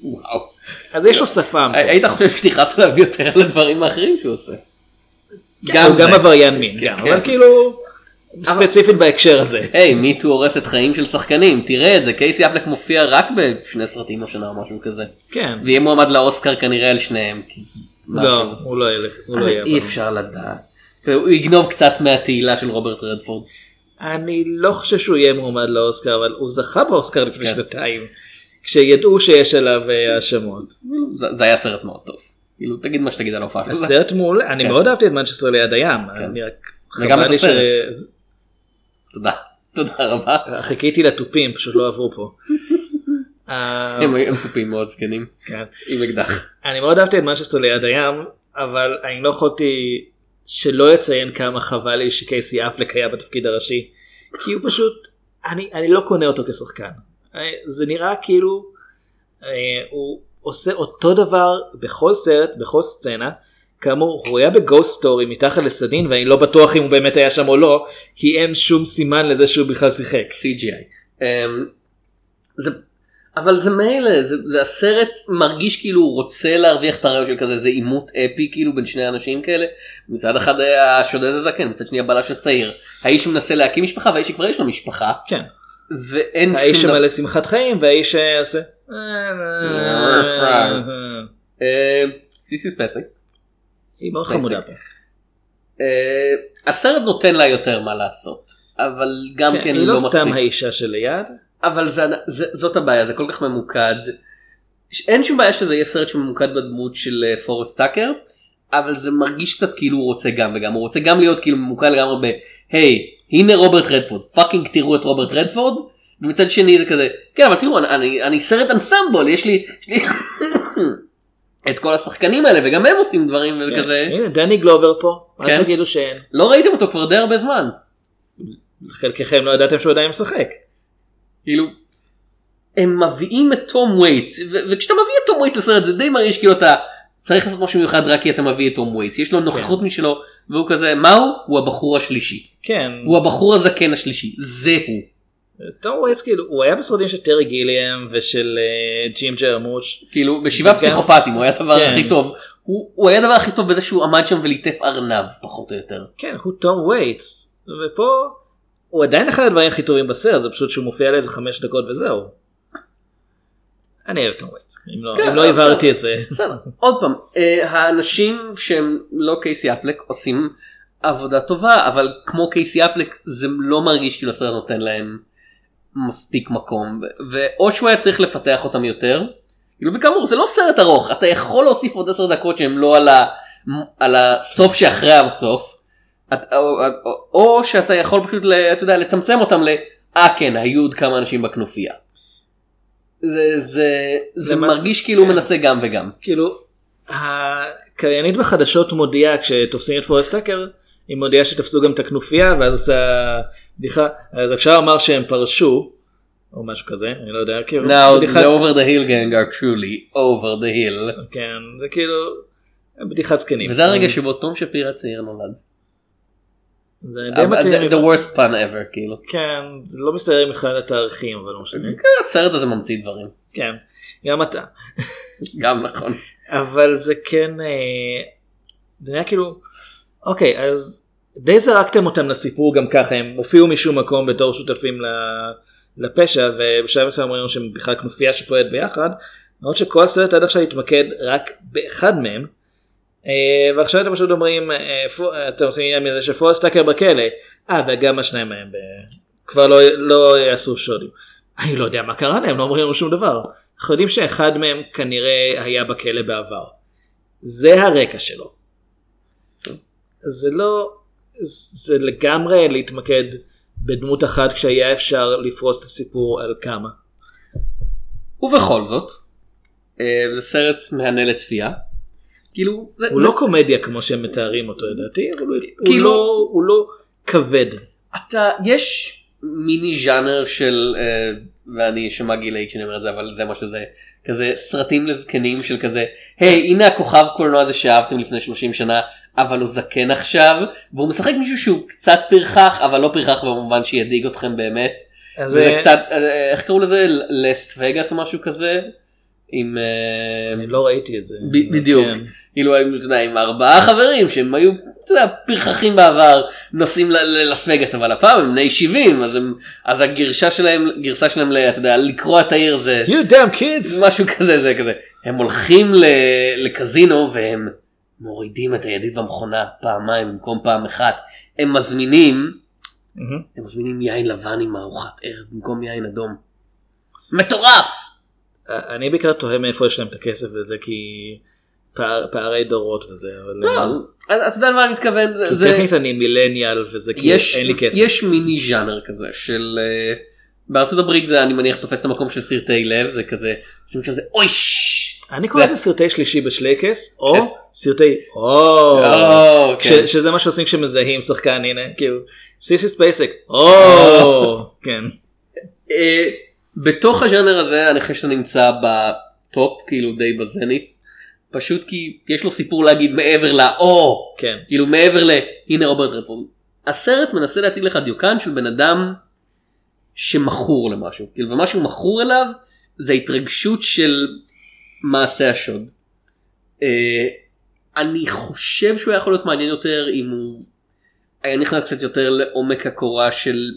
וואו. אז יש לו שפם. היית חושב שתכעס עליו יותר על הדברים האחרים שהוא עושה. הוא גם זה. עבריין מין, כן, גם, כן. אבל כאילו, ספציפית בהקשר הזה. היי מיטו הורסת חיים של שחקנים תראה את זה קייסי אפלק מופיע רק בשני סרטים השנה או משהו כזה כן. ויהיה מועמד לאוסקר כנראה על שניהם. לא. הוא לא ילך, הוא לא יהיה. אי אפשר לדעת. הוא יגנוב קצת מהתהילה של רוברט רדפורד. אני לא חושב שהוא יהיה מועמד לאוסקר, אבל הוא זכה באוסקר לפני כן. שנתיים. כשידעו שיש עליו אה, האשמות. זה זה היה סרט מאוד טוב. כאילו תגיד מה שתגיד על ההופעה של זה. הסרט מעולה, אני כן. מאוד אהבתי את מנצ'סטר ליד הים. אני רק חבל את לי. ש- תודה. [laughs] תודה רבה. חיכיתי לתופים, פשוט לא עברו פה. [laughs] אה, הם תופים מאוד זקנים. כן. עם אקדח. אני מאוד אהבתי את מנצ'סטר ליד הים, אבל אני לא יכולתי שלא לציין כמה חבל לי שקייסי אפלק היה בתפקיד הראשי, כי הוא פשוט, אני, אני לא קונה אותו כשחקן. אה, זה נראה כאילו אה, הוא עושה אותו דבר בכל סרט, בכל סצנה. כאמור, הוא היה בגוסט סטורי מתחת לסדין ואני לא בטוח אם הוא באמת היה שם או לא, כי אין שום סימן לזה שהוא בכלל שיחק. CGI. אמ, זה אבל זה מילא זה, זה הסרט מרגיש כאילו הוא רוצה להרוויח את הרעיון של כזה זה עימות אפי כאילו בין שני אנשים כאלה מצד אחד השודד הזקן מצד שני הבלש הצעיר האיש שמנסה להקים משפחה והאיש שכבר יש לו משפחה כן. ואין האיש שום דבר- שמלא שמחת חיים והאיש שעושה... אה, סיסי ספייסק היא מאוד ספייסק. חמודה פה. אה, הסרט נותן לה יותר מה לעשות אבל גם כן, כן, היא לא מספיק. סתם האישה שליד. אבל זה, זה, זאת הבעיה זה כל כך ממוקד. אין שום בעיה שזה יהיה סרט שממוקד בדמות של אה, פורסט טאקר אבל זה מרגיש קצת כאילו הוא רוצה גם וגם הוא רוצה גם להיות כאילו ממוקד לגמרי בהיי הנה רוברט רדפורד fucking תראו את רוברט רדפורד ומצד שני זה כזה כן אבל תראו אני, אני, אני סרט אנסמבל יש לי, יש לי [coughs] את כל השחקנים האלה וגם הם עושים דברים וכזה הנה דני גלובר פה. כן. אל תגידו שאין. לא ראיתם אותו כבר די הרבה זמן חלקכם לא ידעתם שהוא עדיין משחק. כאילו הם מביאים את תום וייטס וכשאתה מביא את תום וייטס לסרט זה די מרגיש כאילו אתה צריך לעשות משהו מיוחד רק כי אתה מביא את תום וייטס יש לו נוכחות משלו והוא כזה מהו הוא הבחור השלישי כן. הוא הבחור הזקן השלישי זה הוא. תום וייטס כאילו הוא היה בסרטים של טרי גיליאם ושל אה, ג'ים ג'רמוש. כאילו בשבעה וגם- פסיכופטים הוא היה הדבר כן. הכי טוב הוא, הוא היה הדבר הכי טוב בזה שהוא עמד שם וליטף ארנב פחות או יותר. כן הוא תום וייטס. ופה הוא עדיין אחד הדברים הכי טובים בסרט זה פשוט שהוא מופיע לאיזה חמש דקות וזהו. אני אוהב תום וייטס. אם לא- כן, לא אבל הבהרתי. את זה. בסדר עוד פעם אה, האנשים שהם לא קייסי אפלק עושים עבודה טובה אבל כמו קייסי אפלק זה לא מרגיש כאילו הסרט נותן להם מספיק מקום ואו שהוא היה צריך לפתח אותם יותר כאילו וכאמור זה לא סרט ארוך אתה יכול להוסיף עוד עשר דקות שהם לא על, ה, על הסוף שאחרי הסוף את, או, או, או שאתה יכול פשוט אתה יודע, לצמצם אותם ל... אה כן היו עוד כמה אנשים בכנופיה. זה, זה, זה למעשה- מרגיש כאילו הוא כן. מנסה גם וגם. כאילו הקריינית בחדשות מודיעה כשתופסים את פורסט טאקר היא מודיעה שתפסו גם את הכנופיה ואז עושה בדיחה אז אפשר לומר שהם פרשו או משהו כזה אני לא יודע כאילו Now בדיחת- the over the hill gang are truly over the hill. כן זה כאילו בדיחת זקנים וזה הרגע שבו תום שפירא צעיר נולד. זה די מתאים the worst pun ever כאילו. כן זה לא מסתדר עם אחד התאריכים אבל לא משנה כן, הסרט הזה ממציא דברים. כן גם אתה גם נכון. אבל זה כן אה, זה נהיה כאילו אוקיי אז די זרקתם אותם לסיפור גם ככה הם הופיעו משום מקום בתור שותפים לפשע ובשלב מסוים ראינו שהם בכלל כנופיה שפועלת ביחד למרות שכל הסרט עד עכשיו התמקד רק באחד מהם ועכשיו אתם פשוט אומרים אה, אתם עושים עניין מזה שפורסט טאקר בכלא אה וגם השניים מהם כבר לא, לא יעשו שודים. אני לא יודע מה קרה להם לא אומרים לנו שום דבר. אנחנו יודעים שאחד מהם כנראה היה בכלא בעבר. זה הרקע שלו. זה לא זה לגמרי להתמקד בדמות אחת כשהיה אפשר לפרוס את הסיפור על כמה. ובכל זאת. אה, זה סרט מהנה לצפייה. כאילו. זה- הוא זה- לא קומדיה כמו שהם מתארים אותו לדעתי אבל הוא- הוא כאילו- לא- הוא לא כבד. אתה יש מיני ז'אנר של אה, ואני אשמע גילי כשאני אומר את זה אבל זה מה שזה כזה סרטים לזקנים של כזה היי הנה הכוכב קולנוע הזה שאהבתם לפני 30 שנה אבל הוא זקן עכשיו והוא משחק מישהו שהוא קצת פרחח אבל לא פרחח במובן שידאיג אתכם באמת. אז וזה אה, קצת אה, איך קראו לזה לסט וגאס או משהו כזה. עם אה, אני לא ראיתי את זה. בדיוק. כאילו הם, אתה יודע, עם ארבעה חברים שהם היו אתה יודע, פרחחים בעבר נוסעים ללס וגאס אבל הפעם הם בני 70 אז, הם, אז הגרשה שלהם גרסה שלהם אתה יודע, לקרוע את העיר זה You damn kids. משהו כזה זה כזה הם הולכים לקזינו והם מורידים את הידית במכונה פעמיים במקום פעם אחת הם מזמינים מהמם. הם מזמינים יין לבן עם ארוחת ערב במקום יין אדום. מטורף! אני בעיקר תוהה מאיפה יש להם את הכסף לזה כי פער, פערי דורות וזה אבל לא, אז אתה יודע למה אני מתכוון? כי זה- טכנית אני מילניאל וזה יש, אין לי כסף. יש מיני ז'אנר כזה של אה, בארצות הברית זה אני מניח תופס את המקום של סרטי לב זה כזה עושים כזה אוי. אני קורא לזה סרטי שלישי בשלייקס או כן. סרטי או או, כש- כן. שזה מה שעושים כשמזהים שחקן הנה כאילו סיסי ספייסק או כן אה, בתוך הז'אנר הזה אני חושב שאתה נמצא ב top כאילו די בזנית פשוט כי יש לו סיפור להגיד מעבר לאו כן כאילו מעבר ל... הנה רוברט רדפורד. הסרט מנסה להציג לך דיוקן של בן אדם שמכור למשהו. כאילו ומה שהוא מכור אליו זה התרגשות של מעשה השוד. אה, אני חושב שהוא היה יכול להיות מעניין יותר אם הוא היה נכנס קצת יותר לעומק הקורה של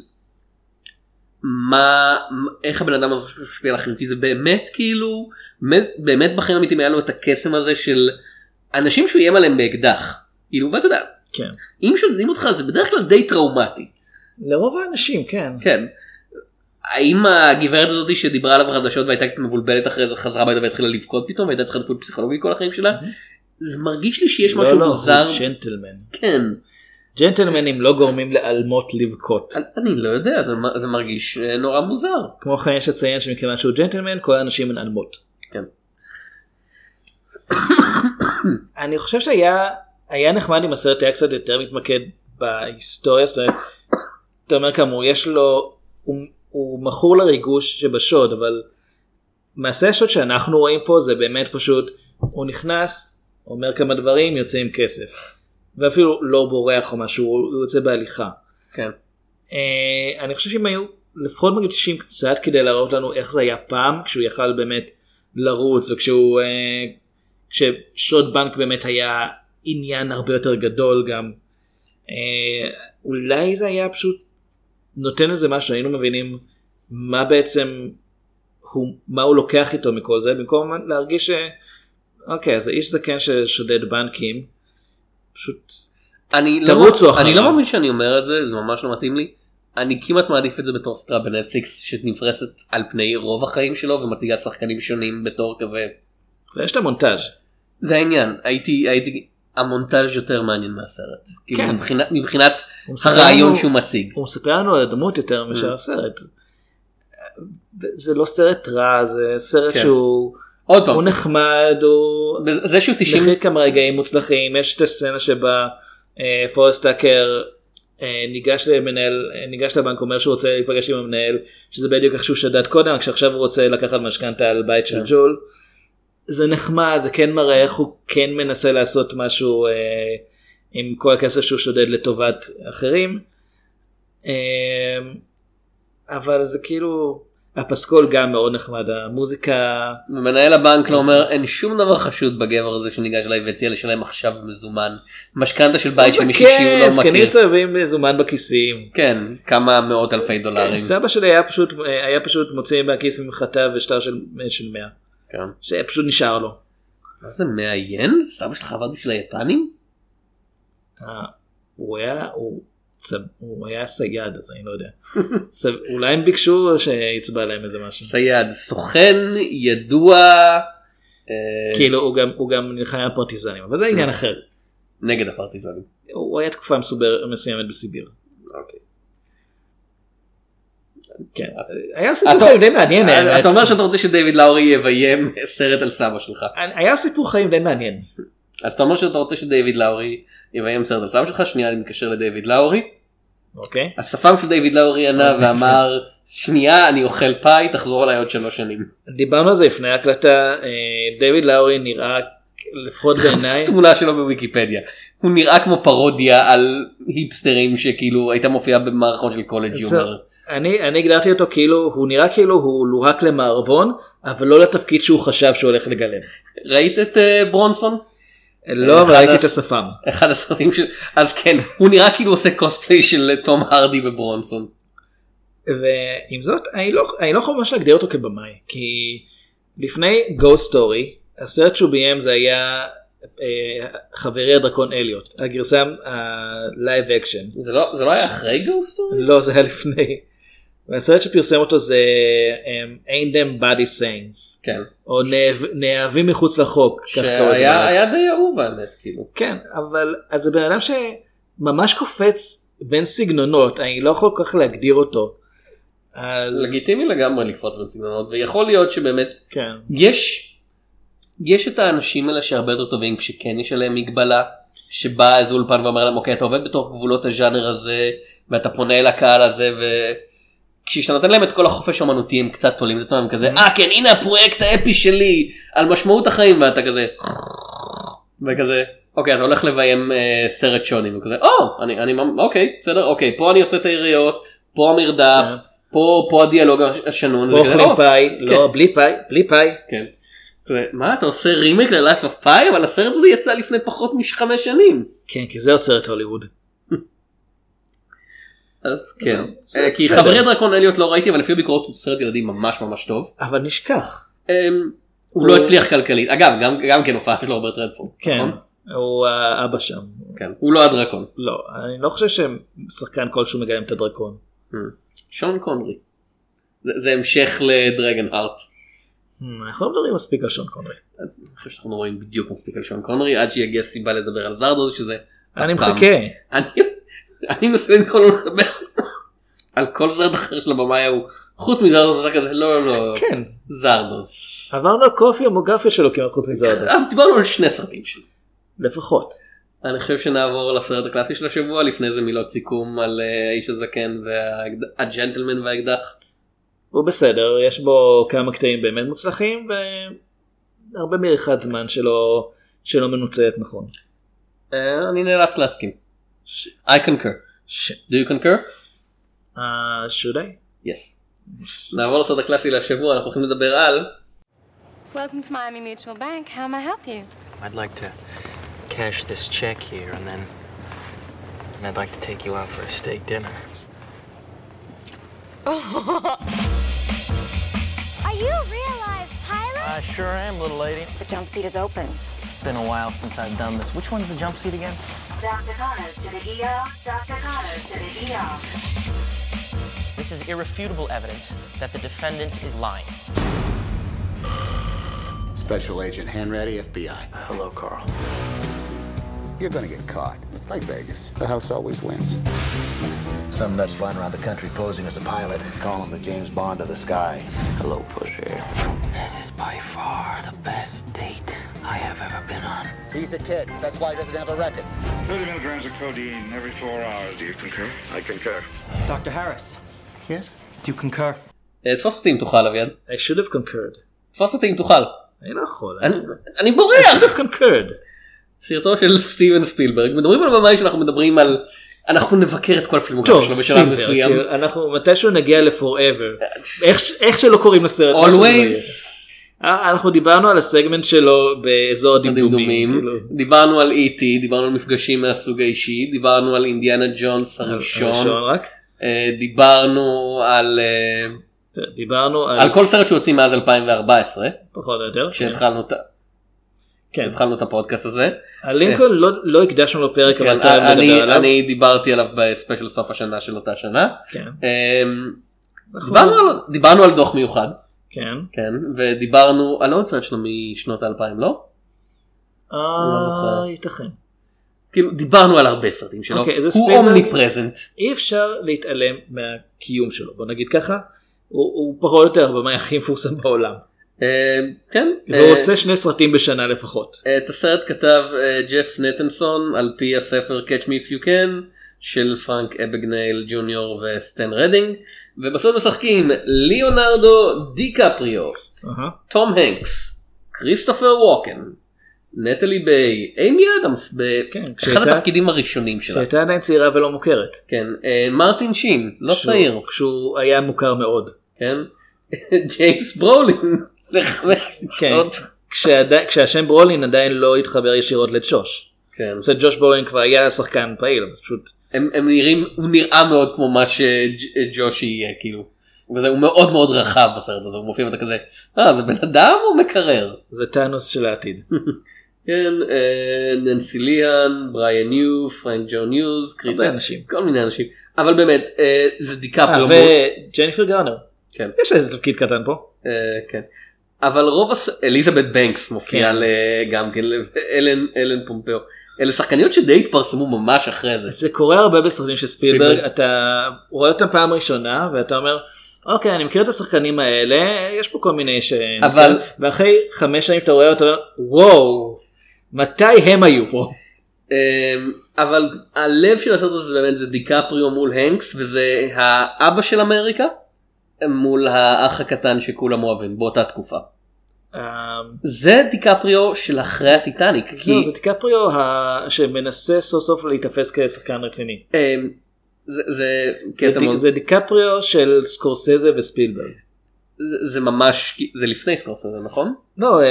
מה איך הבן אדם הזה משפיע על אחרים כי זה באמת כאילו באמת, באמת בחיים אמיתיים היה לו את הקסם הזה של אנשים שהוא איים עליהם באקדח כאילו ואתה יודע כן. אם שודדים אותך זה בדרך כלל די טראומטי. לרוב האנשים כן. כן. האם הגברת הזאת שדיברה עליו בחדשות והייתה קצת מבולבלת אחרי זה חזרה הביתה והתחילה לבכות פתאום והייתה צריכה טיפול פסיכולוגי כל החיים שלה? זה מרגיש לי שיש משהו לא, לא, מוזר. הוא ג'נטלמן. כן. ג'נטלמנים לא גורמים לאלמות לבכות. אני- לא יודע זה זה מרגיש אה, נורא מוזר. כמו כן יש לציין שמכיוון שהוא ג'נטלמן כל האנשים הן אלמות. כן. [coughs] אני חושב שהיה היה נחמד אם הסרט היה קצת יותר מתמקד בהיסטוריה. זאת אומרת, אתה אומר כאמור יש לו הוא, הוא מכור לריגוש שבשוד אבל מעשה השוד שאנחנו רואים פה זה באמת פשוט הוא נכנס אומר כמה דברים יוצא עם כסף ואפילו לא בורח או משהו הוא יוצא בהליכה. כן. אה, אני חושב שאם היו לפחות מגישים קצת כדי להראות לנו איך זה היה פעם כשהוא יכל באמת לרוץ וכשהוא אה, כששוד בנק באמת היה עניין הרבה יותר גדול גם אה, אולי זה היה פשוט נותן איזה משהו היינו מבינים מה בעצם הוא מה הוא לוקח איתו מכל זה במקום להרגיש ש... אוקיי אז האיש זקן ששודד בנקים פשוט אני לא, תרוצו אני לא אחריו. מאמין שאני אומר את זה זה ממש לא מתאים לי. אני כמעט מעדיף את זה בתור סדרה בנטפליקס שנפרסת על פני רוב החיים שלו ומציגה שחקנים שונים בתור כזה. ויש את המונטאז' זה העניין הייתי הייתי המונטאז' יותר מעניין מהסרט. כאילו, כן. מבחינת, מבחינת הרעיון לנו- שהוא מציג. הוא מספר לנו על הדמות יותר Mm. מאשר הסרט. זה לא סרט רע זה סרט כן. שהוא עוד פעם הוא נחמד הוא זה שהוא 90 מכיל כמה רגעים מוצלחים יש את הסצנה שבה אה, פורסט טאקר אה, ניגש למנהל אה, ניגש לבנק אומר שהוא רוצה להיפגש עם המנהל שזה בדיוק איך שהוא שדד קודם רק שעכשיו הוא רוצה לקחת משכנתה על בית של כן. ג'ול. זה נחמד זה כן מראה איך הוא כן מנסה לעשות משהו אה, עם כל הכסף שהוא שודד לטובת אחרים. אה, אבל זה כאילו הפסקול גם מאוד נחמד המוזיקה ומנהל הבנק לא אומר אין שום דבר חשוד בגבר הזה שניגש אליי והציע לשלם עכשיו במזומן משכנתה של בית של מישהי שהוא כן, לא זקנים מכיר. מסתובבים מזומן בכיסים. כן כמה מאות אלפי דולרים. סבא שלי היה פשוט היה פשוט מוציא מהכיס ממחטה ושטר של של 100 כן. שפשוט נשאר לו. מה זה מעיין? סבא שלך עבד בשביל היפנים? אה, הוא היה הוא הוא היה סייד אז אני לא יודע. [laughs] סב- אולי הם ביקשו שיצבע להם איזה משהו. צייד סוכן ידוע אה, כאילו הוא גם הוא גם נלחם עם הפרטיזנים אבל זה עניין אחר. נגד הפרטיזנים. הוא היה תקופה מסובר- מסוימת בסיביר. אוקיי. כן. היה סיפור חיים די מעניין. אה, אתה אומר שאתה רוצה שדייוויד לאורי יביים סרט על סבא שלך. היה סיפור חיים די מעניין. אז אתה אומר שאתה רוצה שדייוויד לאורי יביים סרט על סבא שלך שנייה אני מתקשר לדייוויד לאורי. אוקיי. השפם של דיוויד לאורי ענה ואמר שנייה אני אוכל פאי תחזור אליי עוד שלוש שנים. דיברנו על זה לפני ההקלטה אה, דיוויד לאורי נראה לפחות [laughs] בעיניי תמונה שלו בוויקיפדיה. הוא נראה כמו פרודיה על היפסטרים שכאילו הייתה מופיעה במערכון של קולג'. יומר. אני אני הגדרתי אותו כאילו הוא נראה כאילו הוא לוהק למערבון אבל לא לתפקיד שהוא חשב שהוא הולך לגלם. ראית את אה, ברונסון? לא אבל ראיתי את השפם. אחד הסרטים של אז כן הוא נראה כאילו עושה קוספליי של תום הרדי בברונסון. ועם זאת אני לא אני לא יכול ממש להגדיר אותו כבמאי כי לפני Ghost Story הסרט שהוא ביים זה היה אה, חברי הדרקון אליוט הגרסה ה live action זה לא זה לא היה אחרי Ghost Story? לא זה היה לפני. והסרט שפרסם אותו זה um, Ain't Them Body Saints כן. או נאהב- נאהבים מחוץ לחוק. שהיה די אהוב האמת כאילו. כן אבל אז זה בן אדם שממש קופץ בין סגנונות אני לא יכול כל כך להגדיר אותו. אז לגיטימי לגמרי לקפוץ בין סגנונות ויכול להיות שבאמת כן יש יש את האנשים האלה שהרבה יותר טובים כשכן יש עליהם מגבלה שבא איזה אולפן ואומר להם אוקיי אתה עובד בתוך גבולות הז'אנר הזה ואתה פונה אל הקהל הזה וכשאתה נותן להם את כל החופש האמנותי הם קצת תולים את עצמם כזה אה כן הנה הפרויקט האפי שלי על משמעות החיים ואתה כזה וכזה אוקיי אתה הולך לביים אה, סרט שוני וכזה או אני אני אוקיי בסדר אוקיי פה אני עושה את היריות פה המרדף כן. פה פה הדיאלוג השנון פה אוכלים "או, פאי לא בלי פאי בלי פאי כן. מה אתה עושה רימייק ל-Life of Pi אבל הסרט הזה יצא לפני פחות מחמש שנים. כן כי זה עוצר את הוליווד. אז כן. אה, כי. חברי הדרקון אליוט לא ראיתי אבל לפי ביקורות הוא סרט ילדים ממש ממש טוב. אבל נשכח. אמ, הוא לא הצליח כלכלית. אגב גם כן הופעה של רוברט רדפורד. כן. נכון? הוא האבא שם. כן, הוא לא הדרקון. לא, אני לא חושב ששחקן כלשהו מגלם את הדרקון. שון קונרי. זה, המשך לדרגן הארט. Hmm, אנחנו לא מדברים מספיק על שון קונרי. אני חושב שאנחנו רואים בדיוק מספיק על שון קונרי עד שיגיע סיבה לדבר על זרדוס שזה. אני. מחכה. אני אני מנסה לו לדבר על כל סרט אחר של הבמאי ההוא חוץ מזרדוס אתה כזה לא לא לא כן. זרדוס. עברנו על קופי המוגרפיה שלו כמעט חוץ מזרדוס. אז דיברנו על שני סרטים שלו. לפחות. אני חושב שנעבור לסרט הקלאסי של השבוע לפני זה מילות סיכום על אה, האיש הזקן והג'נטלמן והאקדח. הוא בסדר, יש בו כמה קטעים באמת מוצלחים והרבה מריחת זמן שלא שלא מנוצלת נכון. אה, אני נאלץ להסכים. I concur. ש... Do you concur? Uh, should I? Yes. נעבור לסרט הקלאסי לשבוע אנחנו הולכים לדבר על Welcome to Miami Mutual Bank. How may I help you? I'd like to cash this check here and then. And I'd like to take you out for a steak dinner. [laughs] Are you a real live pilot? I sure am, little lady. The jump seat is open. It's been a while since I've done this. Which one's the jump seat again? Dr. Connors to the ER. Dr. Connors to the ER. This is irrefutable evidence that the defendant is lying. Special Agent Hanratty, FBI. Hello, Carl. You're gonna get caught. It's like Vegas. The house always wins. Some nuts flying around the country posing as a pilot, calling the James Bond of the sky. Hello, Pusher. This is by far the best date I have ever been on. He's a kid. That's why he doesn't have a record. 30 milligrams of codeine every four hours. Do you concur? I concur. Dr. Harris, Yes? do you concur? אה, תפוס אותי אם תוכל אביעד. I should have concurred. תפוס אותי אם תוכל. אני לא יכול. אני- בורח. have concurred. סרטו של סטיבן ספילברג מדברים על במאי שאנחנו מדברים על אנחנו נבקר את כל הפילמוגרפיה שלו בשלב מסוים. כאילו, אנחנו מתישהו נגיע ל-forever. איך ש- איך שלא קוראים לסרט. לא. Always. אה, אנחנו דיברנו על הסגמנט שלו באזור הדמדומים. דמדומים. כאילו, דיברנו על איטי דיברנו על מפגשים מהסוג האישי דיברנו על אינדיאנה ג'ונס הראשון. אה, דיברנו על אה, דיברנו על על כל סרט שהוציא מאז 2014 פחות או יותר. כשהתחלנו את כן. התחלנו את הפודקאסט הזה. על לינקולן לא- לא הקדשנו לו פרק אבל כן, אתה אני מדבר עליו. אני דיברתי עליו בספיישל סוף השנה של אותה שנה. כן. אמ, נכון. דיברנו על- דיברנו על דוח מיוחד. כן. כן ודיברנו על עוד סרט שלו משנות האלפיים לא? לא. אה, ייתכן. כאילו דיברנו על הרבה סרטים שלו אוקיי, זה הוא. omnipresent. אי אפשר להתעלם מהקיום שלו בוא נגיד ככה. הוא הוא פחות או יותר הבמאי הכי מפורסם בעולם. כן והוא אה, עושה שני סרטים בשנה לפחות. את הסרט כתב ג'ף נטנסון על פי הספר Catch Me If You Can של פרנק אבגנייל ג'וניור וסטן רדינג ובסוף משחקים ליאונרדו דיקפריו, אהה. תום הנקס, כריסטופר ווקן, נטלי ביי, אימי אדמס כן, באחד כשהייתה- התפקידים הראשונים שלה. שהייתה עדיין צעירה ולא מוכרת. כן, אה, מרטין שין, לא צעיר, כשהוא היה מוכר מאוד. כן, [laughs] ג'יימס ברולין, לחמש כן. כשעדי- כשהשם ברולין עדיין לא התחבר ישירות לג'וש. כן. אומרת, ג'וש ברולין כבר היה שחקן פעיל, אז פשוט הם, הם נראים, הוא נראה מאוד כמו מה שג'ושי יהיה, כאילו. הוא כזה, הוא מאוד מאוד רחב בסרט הזה, הוא מופיע ואתה כזה, אה, זה בן אדם או מקרר? זה טאנוס של העתיד. [laughs] כן, אה, ננסי ליאן, בריאן האו, פרנק ג'ון יוז, קריס. כל מיני אנשים, אבל באמת, אה, זה אה, דיקפריו, מול- וג'ניפר גרנר. כן, יש איזה תפקיד קטן פה. אה, כן. אבל רוב הס... אליזבת בנקס מופיעה כן. גם כן, אלן, אלן פומפאו. אלה שחקניות שדי התפרסמו ממש אחרי זה. זה קורה הרבה בסרטים של ספילברג. אתה רואה אותם פעם ראשונה ואתה אומר, אוקיי, אני מכיר את השחקנים האלה, יש פה כל מיני ש... אבל- ואחרי חמש שנים אתה רואה אותו, וואו, מתי הם היו פה? אמ, אבל הלב של הסרט הזה באמת זה דיקפריו מול הנקס וזה האבא של אמריקה מול האח הקטן שכולם אוהבים באותה תקופה. אה, זה דיקפריו של אחרי הטיטניק. זהו, זה דיקפריו שמנסה סוף סוף להיתפס כשחקן רציני. אמ, זה, זה זה קטע מאוד, זה דיקפריו של סקורסזה וספילברג. זה- ממש זה לפני סקורסזה נכון? לא, אה,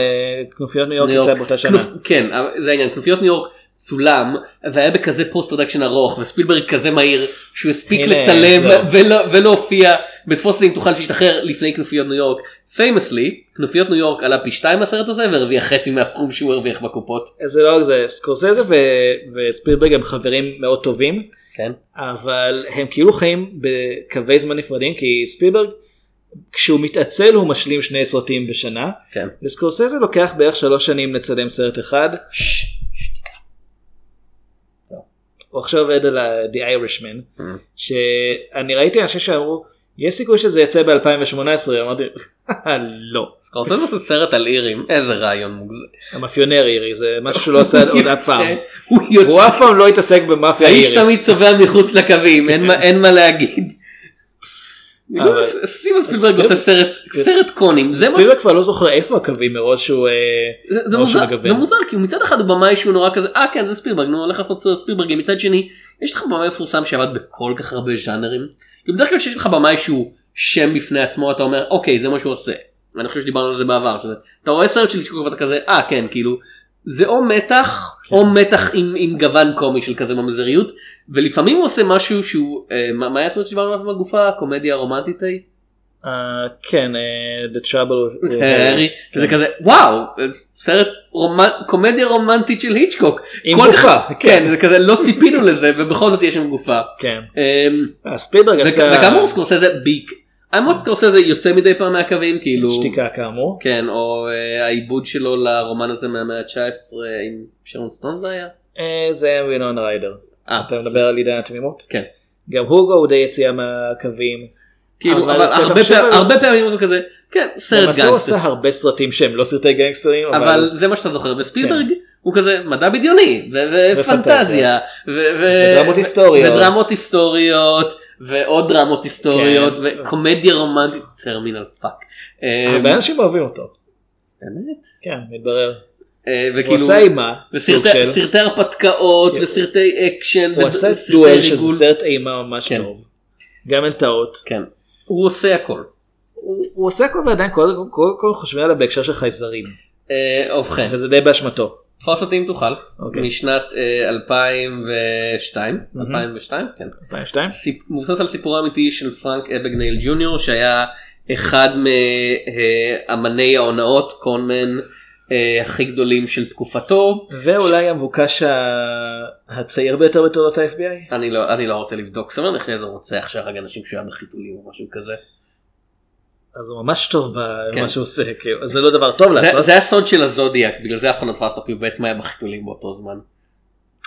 כנופיות ניו יורק יצא באותה שנה. כן זה העניין כנופיות ניו יורק צולם והיה בכזה post-production ארוך וספילברג כזה מהיר שהוא הספיק הנה, לצלם זהו. [laughs] ולא- ולהופיע בתפוס אותי אם תוכל להשתחרר לפני כנופיות ניו יורק. famously כנופיות ניו יורק עלה פי שתיים מהסרט הזה והרוויח חצי מהסכום שהוא הרוויח בקופות. זה לא רק זה סקורסזה ו- וספילברג הם חברים מאוד טובים כן. אבל הם כאילו חיים בקווי זמן נפרדים כי ספילברג כשהוא מתעצל הוא משלים שני סרטים בשנה כן. לסקורסזה לוקח בערך שלוש שנים לצלם סרט אחד. הוא עכשיו עובד על The Irishman שאני ראיתי אנשים שאמרו יש סיכוי שזה יצא ב-2018 אמרתי לא. סקורסזה זה סרט על אירים איזה רעיון מוגזם. המאפיונר אירי זה משהו שהוא לא עושה עוד אף פעם. [laughs] הוא אף פעם לא התעסק במאפיה האיש אירית. תמיד צובע מחוץ לקווים אין מה להגיד. אבל- סטיבן ספילברג עושה סרט סרט קונים זה ספילברג כבר לא זוכר איפה הקווים מראש שהוא אה, זה, מוזר, כי מצד אחד הוא במאי שהוא נורא כזה אה כן זה ספילברג נו הולך לעשות סרט ספילברג מצד שני יש לך במאי מפורסם שעבד בכל כך הרבה ז'אנרים. בדרך כלל כשיש לך במאי שהוא שם בפני עצמו אתה אומר אוקיי זה מה שהוא עושה. ואני חושב שדיברנו על זה בעבר שזה, אתה רואה סרט של היצ'קוק ואתה כזה אה כן כאילו זה או מתח או מתח עם, עם גוון קומי של כזה ממזריות ולפעמים הוא עושה משהו שהוא אה, מה, מה היה הסרט שדיברנו עליו בגופה הקומדיה הרומנטית ההיא? אה, כן אה, The Trouble with [laughs] Harry. כן. כזה וואו סרט רומנ- קומדיה רומנטית של היצ'קוק. עם כל גופה, אחד- כן זה כזה לא ציפינו לזה ובכל זאת יש שם גופה. כן. אה, ספילברג וכ- עשה וכאמור סקורסזה ביק. האמת סקורסזה יוצא מדי פעם מהקווים כאילו שתיקה כאמור. כן או אה, העיבוד שלו לרומן הזה מהמאה ה-19 עם שרון סטון זה היה. אה, זה היה וינון ריידר. אה, אתה מדבר על עידן התמימות? כן. גם הוגו הוא די יציאה מהקווים. כאילו אבל הרבה פעמים- על- הרבה פעמים הוא כזה כן סרט למעשה הוא גנגסטר. הרבה סרטים שהם לא סרטי גנגסטרים אבל זה מה שאתה זוכר וספילברג הוא כזה מדע בדיוני ופנטזיה היסטוריות. ודרמות היסטוריות ועוד דרמות היסטוריות כן. וקומדיה רומנטית טרמינל fuck. הרבה אנשים אוהבים אותו. באמת? כן מתברר. אה, הוא וכאילו עשה אימה. סוג וסרטי של. סרטי הרפתקאות כן. וסרטי אקשן הוא עשה דואל שזה. סרט אימה ממש כן. טוב. גם אין טעות. כן. הוא עושה הכל. הוא הוא עושה הכל ועדיין קודם כל- קודם כל חושבים עליו בהקשר של חייזרים. אה, ובכן וזה די באשמתו. תפוס אותי אם תוכל אוקיי. משנת אה, 2002 מהמם. 2002 כן 2002? סיפ- מבוסס על סיפורו האמיתי של פרנק אבגנייל ג'וניור שהיה אחד מאמני ההונאות קונמן אה, הכי גדולים של תקופתו. ואולי המבוקש ה- הצעיר ביותר בתולדות ה-FBI? אני לא אני לא רוצה לבדוק סביר לך איזה רוצח שהרג אנשים היה בחיתולים או משהו כזה. אז הוא ממש טוב כן. במה שהוא עושה, כאילו, זה לא דבר טוב לעשות. זה הסוד של הזודיאק בגלל זה אף אחד לא תפס אותו כי הוא בעצם היה בחיתולים באותו זמן.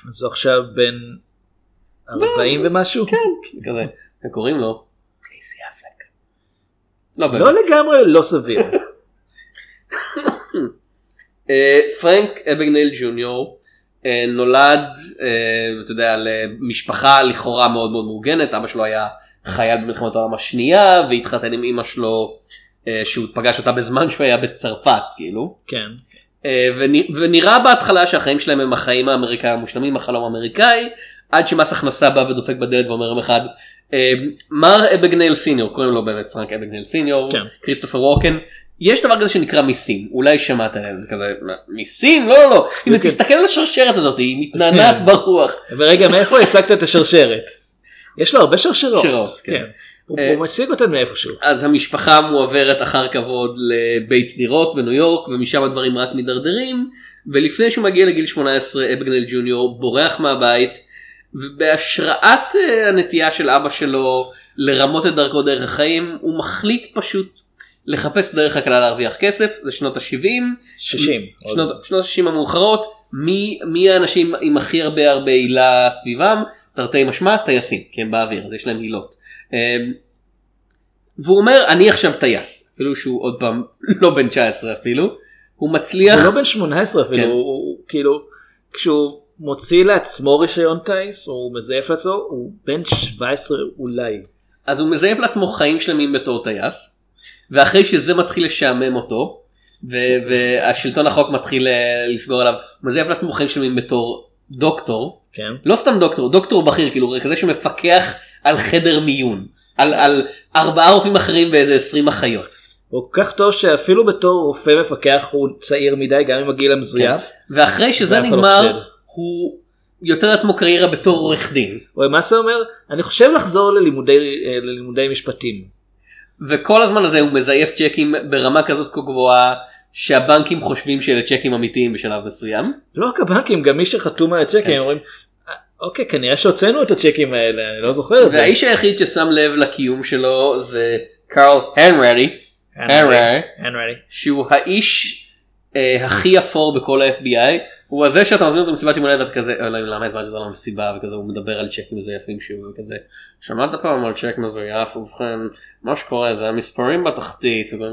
אז הוא עכשיו בן 40 ומשהו? כן. כזה וקוראים לו קייסי אפלק. לא באמת. לא לגמרי לא סביר. [laughs] אה, פרנק אבגנייל ג'וניור אה, נולד אה, אתה יודע למשפחה לכאורה מאוד מאוד מאורגנת אבא שלו היה חייל במלחמת העולם השנייה והתחתן עם אמא שלו אה, שהוא פגש אותה בזמן שהוא היה בצרפת כאילו כן. אה, ונ- ונראה בהתחלה שהחיים שלהם הם החיים האמריקאים המושלמים החלום האמריקאי עד שמס הכנסה בא ודופק בדלת ואומר יום אחד אה, מר אבגנייל סיניור קוראים לו באמת פרנק אבגנייל סיניור כן. כריסטופר ווקן יש דבר כזה שנקרא מיסים אולי שמעת עליהם זה כזה "מה, מיסים לא לא לא הנה כן. תסתכל על השרשרת הזאת היא מתנענעת ברוח ורגע מאיפה השגת את השרשרת? יש לו הרבה שרשרות. שרשראות, כן. כן. הוא הוא מציג אותן מאיפשהו. אז המשפחה מועברת אחר כבוד לבית דירות בניו יורק ומשם הדברים רק מידרדרים ולפני שהוא מגיע לגיל 18 אבגנל ג'וניור בורח מהבית ובהשראת אה, הנטייה של אבא שלו לרמות את דרכו דרך החיים הוא מחליט פשוט לחפש דרך הקלה להרוויח כסף זה שנות ה-70 60. שנות, שנות ה-60 המאוחרות מי, מי האנשים עם הכי הרבה הרבה הילה סביבם תרתי משמע טייסים כי הם באוויר אז יש להם הילות. אמ, והוא אומר אני עכשיו טייס אפילו שהוא עוד פעם [laughs] לא בן 19 אפילו הוא מצליח הוא לא בן 18 אפילו, כן. הוא- הוא כאילו, כשהוא מוציא לעצמו רישיון טיס, או הוא מזייף לעצמו, הוא בן 17 אולי. אז הוא מזייף לעצמו חיים שלמים בתור טייס ואחרי שזה מתחיל לשעמם אותו ו- והשלטון החוק מתחיל אה, לסגור עליו הוא מזייף לעצמו חיים שלמים בתור דוקטור כן. לא סתם דוקטור דוקטור בכיר כאילו כזה שמפקח על חדר מיון על, על ארבעה רופאים אחרים ואיזה 20 אחיות. הוא כל כך טוב שאפילו בתור רופא מפקח הוא צעיר מדי, גם עם הגיל המזויף. ואחרי שזה לא נגמר חושד. הוא יוצר לעצמו קריירה בתור עורך דין. מה זה אומר? אני חושב לחזור ללימודי, אה, ללימודי משפטים. וכל הזמן הזה הוא מזייף צ'קים ברמה כזאת כה גבוהה שהבנקים חושבים שאלה צ'קים אמיתיים בשלב מסוים. לא רק הבנקים, גם מי שחתום על הצ'קים אומרים, "אה, אוקיי, כנראה שהוצאנו את הצ'קים האלה, אני לא זוכר את זה. והאיש היחיד ששם לב לקיום שלו זה קארל הנרדי. שהוא האיש אה, הכי אפור בכל ה-FBI הוא הזה שאתה מזמין אותו למסיבת יום הולדת ואתה כזה אלוהים למה הזמנתי אותו למסיבה וכזה הוא מדבר על צ'קים מזויפים שוב וכזה שמעת פעם על צ'ק מזויף ובכן מה שקורה זה המספרים בתחתית וכל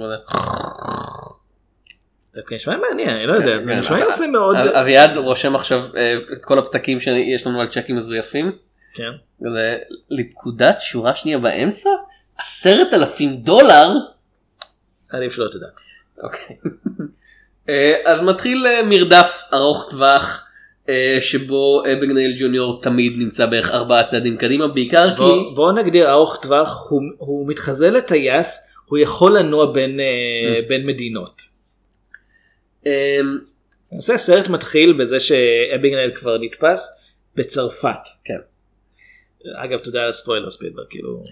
זה נשמע מעניין, אני לא יודע, זה כן, נשמע נושא מאוד... אב- אביעד רושם עכשיו אה, את כל הפתקים שיש לנו על צ'קים מזויפים. כן. לפקודת שורה שנייה באמצע עשרת אלפים דולר. עדיף שלא תדע. אוקיי. [laughs] אה, אז מתחיל אה, מרדף ארוך טווח שבו אבגנייל ג'וניור תמיד נמצא בערך ארבעה צעדים קדימה בעיקר כי בוא- בוא נגדיר ארוך טווח, הוא- הוא מתחזה לטייס, הוא יכול לנוע בין, Mm. בין מדינות. אה, למעשה הסרט מתחיל בזה שאבינגנל כבר נתפס בצרפת. כן. אגב תודה על הספוילר ספילבר כאילו.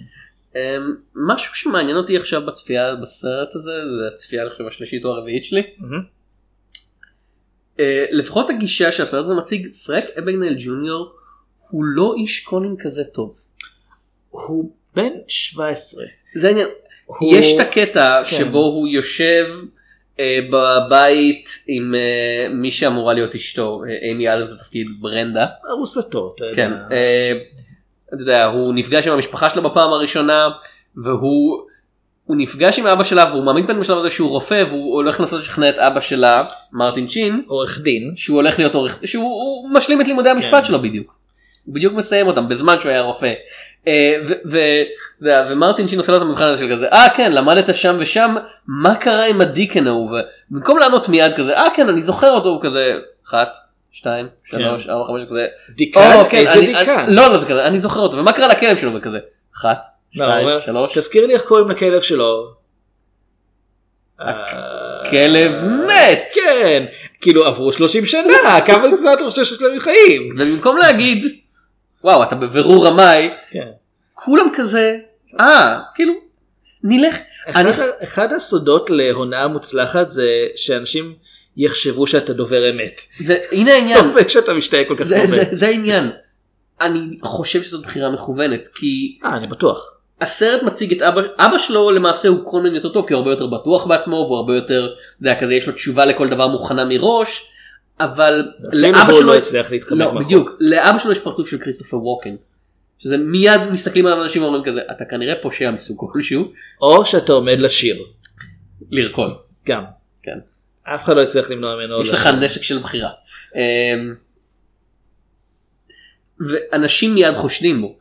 אה, משהו שמעניין אותי עכשיו בצפייה בסרט הזה זה הצפייה אני חושב השלישית או הרביעית שלי. אה, לפחות הגישה שהסרט הזה מציג פרק אבגנייל ג'וניור הוא לא איש קונים כזה טוב. הוא בן 17. זה העניין. הוא- יש את הקטע כן. שבו הוא יושב בבית עם אה, מי שאמורה להיות אשתו, אה, אימי אדams בתפקיד ברנדה. ארוסתו. אתה יודע. כן. אה, אתה יודע, הוא נפגש עם המשפחה שלו בפעם הראשונה והוא הוא נפגש עם אבא שלה והוא מאמין פעמים בשלב הזה שהוא רופא והוא הולך לנסות לשכנע את אבא שלה מרטין צ'ין עורך דין שהוא הולך להיות עורך שהוא הוא משלים את לימודי המשפט כן. שלו בדיוק. הוא בדיוק מסיים אותם בזמן שהוא היה רופא. אה, ומרטין שין עושה לו את המבחן הזה של כזה אה כן למדת שם ושם מה קרה עם הדיקן ההוא ובמקום לענות מיד כזה אה כן אני זוכר אותו הוא כזה אחת שתיים שלוש ארבע חמש כזה דיקן? "או, כן, איזה דיקן?" לא לא זה כזה אני זוכר אותו ומה קרה לכלב שלו וכזה אחת לא, שתיים שלוש תזכיר לי איך קוראים לכלב שלו. כלב מת כן כאילו עברו 30 שנה כמה זמן אתה חושב שיש להם חיים. ובמקום להגיד וואו אתה בבירור רמאי כן. כולם כזה אה כאילו נלך אני- אחד, אחד הסודות להונאה מוצלחת זה שאנשים יחשבו שאתה דובר אמת. זה- הנה העניין כשאתה משתהה כל כך זה- הרבה. זה- זה העניין אני חושב שזאת בחירה מכוונת כי אה אני בטוח. הסרט מציג את אבא אבא שלו למעשה הוא קונן יותר טוב כי הוא הרבה יותר בטוח בעצמו והוא הרבה יותר יודע, כזה יש לו תשובה לכל דבר מוכנה מראש אבל לאבא שלו לא הצליח להתחמק לא, מהחוק. בדיוק לאבא שלו יש פרצוף של כריסטופר ווקן. שזה מיד מסתכלים עליו אנשים ואומרים כזה אתה כנראה פושע מסוג כלשהו או שאתה עומד לשיר. לרקוד. גם. כן. אף אחד לא יצליח למנוע ממנו. יש לך נשק של בחירה. אמ, ואנשים מיד חושדים בו.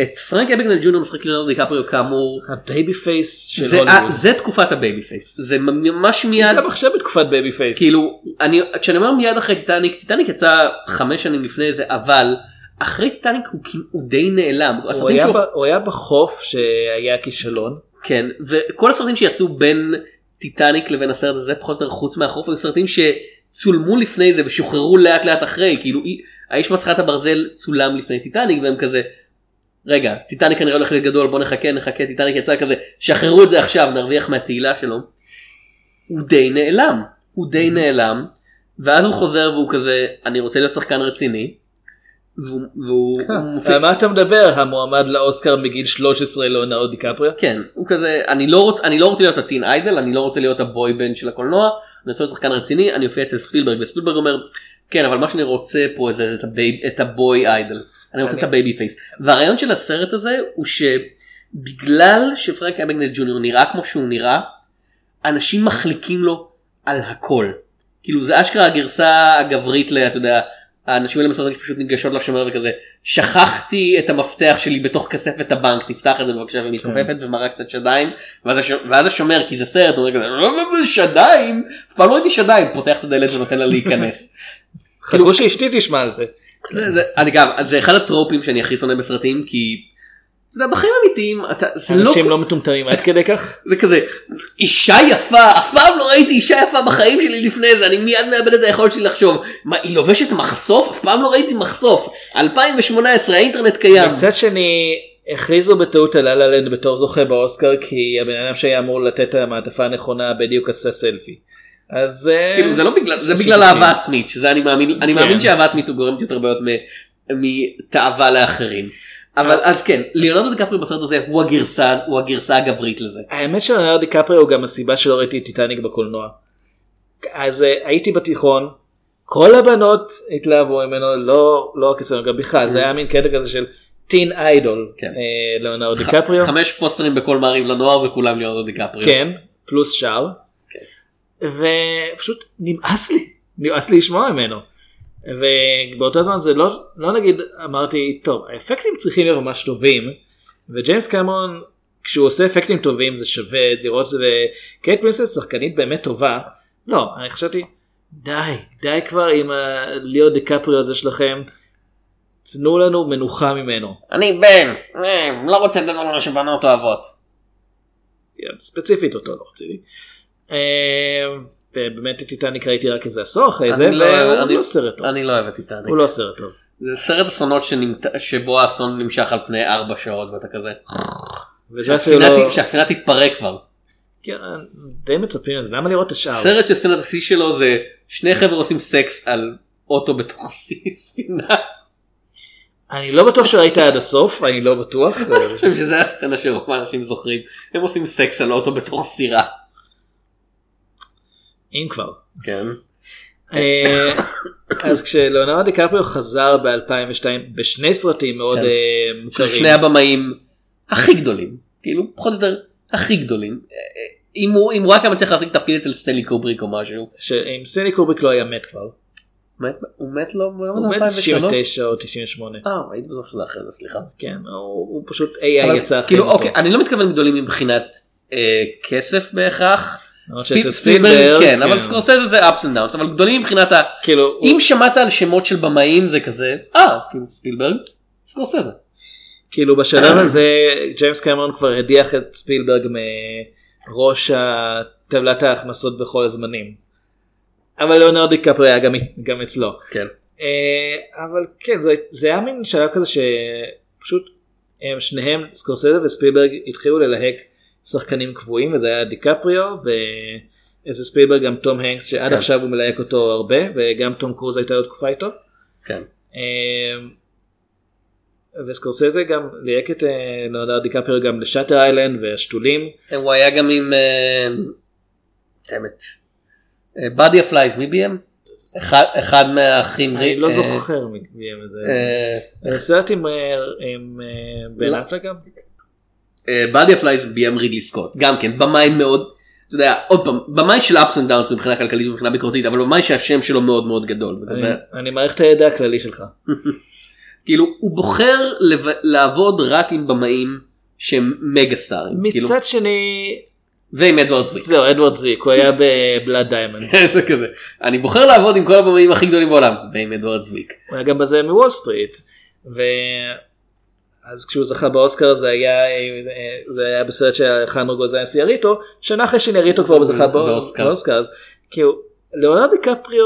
את פרנק אבגנל ג'וניור משחק ליאונרד דיקפריו כאמור ה baby face של זה, הוליווד. זה תקופת ה baby face זה ממש מיד גם עכשיו בתקופת baby face. כאילו אני כשאני אומר מיד אחרי טיטניק טיטניק יצא חמש שנים לפני זה אבל אחרי טיטניק הוא, הוא די נעלם. הוא היה שהוא- ב- הוא היה בחוף שהיה כישלון. כן וכל הסרטים שיצאו בין טיטניק לבין הסרט הזה פחות או יותר חוץ מהחוף היו סרטים שצולמו לפני זה ושוחררו לאט לאט אחרי כאילו אי- האיש מסכת הברזל צולם לפני טיטניק והם כזה. רגע טיטניק כנראה הולך להיות גדול בוא נחכה נחכה טיטניק יצא כזה שחררו את זה עכשיו נרוויח מהתהילה שלו. הוא די נעלם הוא די נעלם ואז הוא חוזר והוא כזה אני רוצה להיות שחקן רציני. והוא, והוא הוא מופיע- מה אתה מדבר המועמד לאוסקר מגיל 13 לאונרדו דיקפריו? כן הוא כזה אני לא רוצה אני לא רוצה להיות ה teen idol אני לא רוצה להיות ה boy band של הקולנוע אני רוצה להיות שחקן רציני אני אופיע אצל ספילברג וספילברג אומר כן אבל מה שאני רוצה פה זה את ה boy idol אני רוצה את ה baby face והרעיון של הסרט הזה הוא שבגלל שפרנק אבגנל ג'וניור נראה כמו שהוא נראה אנשים מחליקים לו על הכל. כאילו זה אשכרה הגרסה הגברית ל... אתה יודע האנשים האלה בסרטים שפשוט ניגשות לשומר וכזה שכחתי את המפתח שלי בתוך כספת הבנק תפתח את זה בבקשה ומתכופפת ומראה קצת שדיים ואז, הש... ואז השומר כי זה סרט הוא אומר כזה "לא, לא, לא, שדיים? אף פעם לא ראיתי שדיים פותח את הדלת ונותן לה להיכנס. חכו שאשתי תשמע על זה. זה, זה, אחד הטרופים שאני הכי שונא בסרטים כי זה בחיים אמיתיים אתה זה לא אנשים לא מטומטמים עד כדי כך. [laughs] זה כזה אישה יפה אף פעם לא ראיתי אישה יפה בחיים שלי לפני זה אני מיד מאבד את היכולת שלי לחשוב מה היא לובשת מחשוף אף פעם לא ראיתי מחשוף 2018 האינטרנט קיים מצד שני הכריזו בטעות על לה לנד בתור זוכה באוסקר כי הבן אדם שהיה אמור לתת את המעטפה הנכונה בדיוק עשה סלפי. אז אה, כאילו זה לא בגלל זה. בגלל אהבה עצמית שזה אני מאמין אני כן. מאמין שאהבה עצמית הוא גורמת יותר בעיות מתאווה לאחרים. אבל אז כן ליאונרדו דיקפרי בסרט הזה הוא הגרסה הוא הגרסה הגברית לזה. האמת שלאונרד דיקפרי הוא גם הסיבה שלא ראיתי את טיטניק בקולנוע. אז אה, הייתי בתיכון כל הבנות התלהבו ממנו לא לא רק אצלנו גם בכלל זה היה מין קטע כזה של teen idol כן. אה, לאונרד דיקפריו. חמש פוסטרים בכל מעריב לנוער וכולם ליאונרדו דיקפרי. כן פלוס שער. ופשוט נמאס לי נמאס לי לשמוע ממנו. ובאותו זמן זה לא לא נגיד אמרתי טוב האפקטים צריכים להיות ממש טובים וג'יימס קמרון כשהוא עושה אפקטים טובים זה שווה לראות את זה וקייט פרינסס שחקנית באמת טובה לא אני חשבתי די די כבר עם הליאו דיקפריו הזה שלכם תנו לנו מנוחה ממנו אני בן אה, לא רוצה את הדברים שבנות אוהבות. ספציפית אותו לא רציתי. אה, ובאמת את טיטניק ראיתי רק איזה עשור אחרי זה לא והוא לא סרט טוב. אני לא אוהב את טיטניק. הוא לא סרט טוב. זה סרט אסונות שבו האסון נמשך על פני ארבע שעות ואתה כזה. שהספינה לא- שהספינה תתפרק כבר. כן, די מצפים לזה למה לראות את השאר. סרט שסצנת השיא שלו זה שני חבר'ה עושים סקס על אוטו בתוך [laughs] ספינה. אני לא בטוח שראית עד הסוף אני לא בטוח. [laughs] אני חושב שזה הסצנה שרוב האנשים זוכרים. הם עושים סקס על אוטו בתוך סירה. אם כבר. כן. אה, אז כשלאונרד דיקפריו חזר ב-2002 בשני סרטים מאוד כן. אה, של מוכרים. שני הבמאים הכי גדולים. כאילו פחות או יותר הכי גדולים. אה, אם הוא אם הוא רק היה מצליח להשיג תפקיד אצל סטנלי קובריק או משהו. שאם סטנלי קובריק לא היה מת כבר. מת- הוא מת לא הוא ב- מת 2003? 99 או 98. אה הייתי בטוח שזה אחרי זה סליחה. כן הוא הוא פשוט AI יצא אחרי כאילו. אוקיי אני לא מתכוון גדולים מבחינת אה, כסף בהכרח. ספילברג ספילברג, כן אבל כן. סקורסזה זה ups and downs אבל גדולים מבחינת ה... כאילו אם שמעת על שמות של במאים זה כזה אה כאילו ספילברג סקורסזה. כאילו בשלב הזה ג'יימס קמרון כבר הדיח את ספילברג מראש טבלת ההכנסות בכל הזמנים. אבל ליאונרד דיקפרי היה גם, גם אצלו. כן. אה, אבל כן זה, זה היה מין שלב כזה שפשוט הם שניהם סקורסזה וספילברג התחילו ללהק שחקנים קבועים וזה היה דיקפריו ואיזה ספילברג גם תום הנקס שעד כן. עכשיו הוא מלהק אותו הרבה וגם תום קרוז הייתה לו תקופה איתו. כן. אה, וסקורסזה גם ליהק את אה, ליאונרד דיקפריו גם לשאטר איילנד והשתולים. הוא היה גם עם אה, דמת. Body of Lies מי ביים? אחד- מהאחים. אני לא אה, זוכר מי ביים את זה. אה, סרט עם אה, אה, בן לא. אפלק גם? Body of Lies ביים רידלי סקוט גם כן במאי מאוד. אתה יודע עוד פעם במאי של ups and downs מבחינה כלכלית ומבחינה ביקורתית אבל במאי שהשם שלו מאוד מאוד גדול. אני- מעריך את הידע הכללי שלך. [laughs] כאילו הוא בוחר לעבוד רק עם במאים שהם מגה סטארים. כאילו, מצד שני ועם אדוארד צוויק. זהו אדוארד צוויק הוא היה ב Blood Diamond. [laughs] אני בוחר לעבוד עם כל הבמאים הכי גדולים בעולם ועם אדוארד צוויק. הוא היה גם בזה מוול סטריט. ואז כשהוא זכה באוסקר זה היה זה היה בסרט שהכנו גוזיין סיאריטו שנה אחרי שאיניאריטו כבר זכה באוסקר. באוסקר. אז כאילו ליאונרד דיקפריו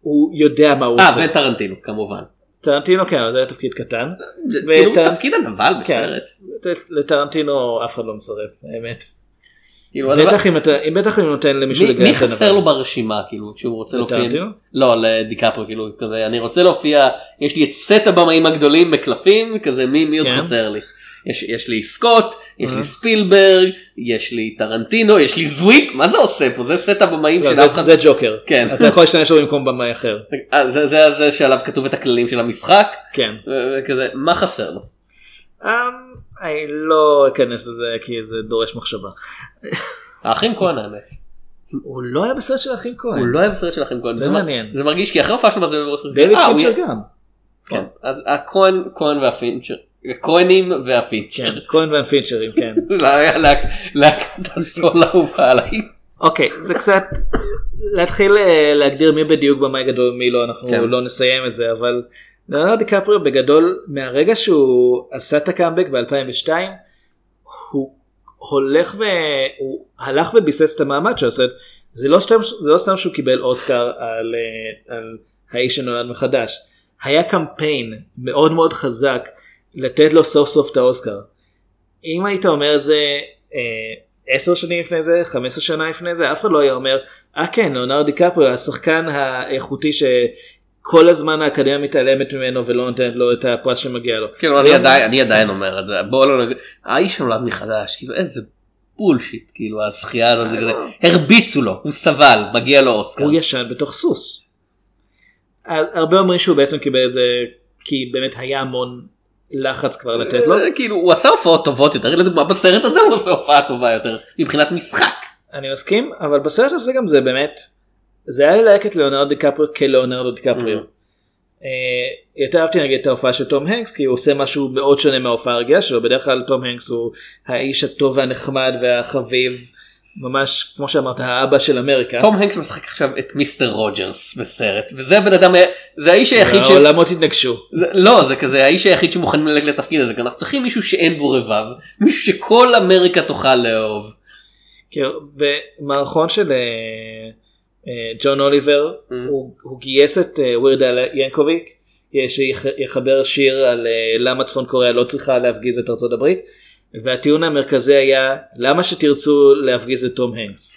הוא יודע מה הוא אה עושה. וטרנטינו כמובן. טרנטינו כן זה היה תפקיד קטן. כאילו תפקיד הנבל כן. בסרט. לטרנטינו אף אחד לא מסרב האמת. כאילו, הדבר- בטח אם אתה בטח אם נותן למישהו מי- לגייס מי חסר. לו ברשימה כאילו כשהוא רוצה להופיע? לא לדיקפרו כאילו כזה אני רוצה להופיע יש לי את סט הבמאים הגדולים בקלפים כזה מי מי עוד כן. חסר לי. יש, יש לי סקוט, יש. לי ספילברג, יש לי טרנטינו, יש לי זוויק, מה זה עושה פה? זה סט הבמאים לא, של זה- אף אחד... זה ג'וקר. כן. אתה יכול להשתמש בו במקום במאי אחר. אה, זה, זה זה שעליו כתוב את הכללים של המשחק, כן. וכזה, מה חסר לו? אני לא אכנס לזה כי זה דורש מחשבה. האחים כהן האמת. הוא לא היה בסרט של אחים כהן. הוא לא היה בסרט של האחים כהן. זה מעניין. זה מרגיש כי אחרי הופעה שלו זה בראש דיוויד אה, פינצ'ר גם. כן. אז הכהן, כהן והפינצ'ר. הכהנים והפינצ'ר. כן, כהן והפינצ'רים כן. זה היה להק- להקת הסול האהובה עליי. אוקיי זה קצת להתחיל אה, להגדיר מי בדיוק במאי גדול ומי לא אנחנו כן. לא נסיים את זה אבל ליאונרד דיקפריו בגדול מהרגע שהוא עשה את הקאמבק ב-2002 הוא הולך והוא הלך וביסס את המעמד. זאת אומרת, זה לא סתם, זה לא סתם שהוא קיבל אוסקר על, אה, על האיש שנולד מחדש. היה קמפיין מאוד מאוד חזק לתת לו סוף סוף את האוסקר. אם היית אומר זה אה, עשר שנים לפני זה, 15 שנה לפני זה, אף אחד לא היה אומר, אה כן, ליאונרד דיקפריו, השחקן האיכותי שכל הזמן האקדמיה מתעלמת ממנו ולא נותנת לו את הפרס שמגיע לו. כאילו אני עדיין אני עדיין אומר את זה בוא לא נגיד האיש נולד מחדש כאילו איזה בולשיט כאילו הזכייה הזאת זה כזה הרביצו לו הוא סבל מגיע לו אוסקר. הוא ישן בתוך סוס. הרבה אומרים שהוא בעצם קיבל את זה כי באמת היה המון לחץ כבר לתת לו. אה, כאילו הוא עשה הופעות טובות יותר לדוגמה בסרט הזה הוא עושה הופעה טובה יותר מבחינת משחק. אני מסכים אבל בסרט הזה גם זה באמת זה היה ללהק את ליאונרדו דיקפריו כליאונרדו דיקפריו. אה, יותר אהבתי נגיד את ההופעה של טום הנקס כי הוא עושה משהו מאוד שונה מההופעה הרגילה שלו בדרך כלל טום הנקס הוא האיש הטוב והנחמד והחביב ממש כמו שאמרת האבא של אמריקה. טום הנקס משחק עכשיו את מיסטר רוג'רס בסרט וזה בן אדם זה האיש היחיד ש... העולמות התנגשו. זה- לא זה כזה האיש היחיד שמוכן ללכת לתפקיד הזה כי אנחנו צריכים מישהו שאין בו רבב מישהו שכל אמריקה תוכל לאהוב. במערכון של אה, ג'ון אוליבר הוא, הוא גייס את אה, ווירד אל ינקוביק אה, שיחבר שיר על אה, למה צפון קוריאה לא צריכה להפגיז את ארצות הברית והטיעון המרכזי היה למה שתרצו להפגיז את תום הנקס.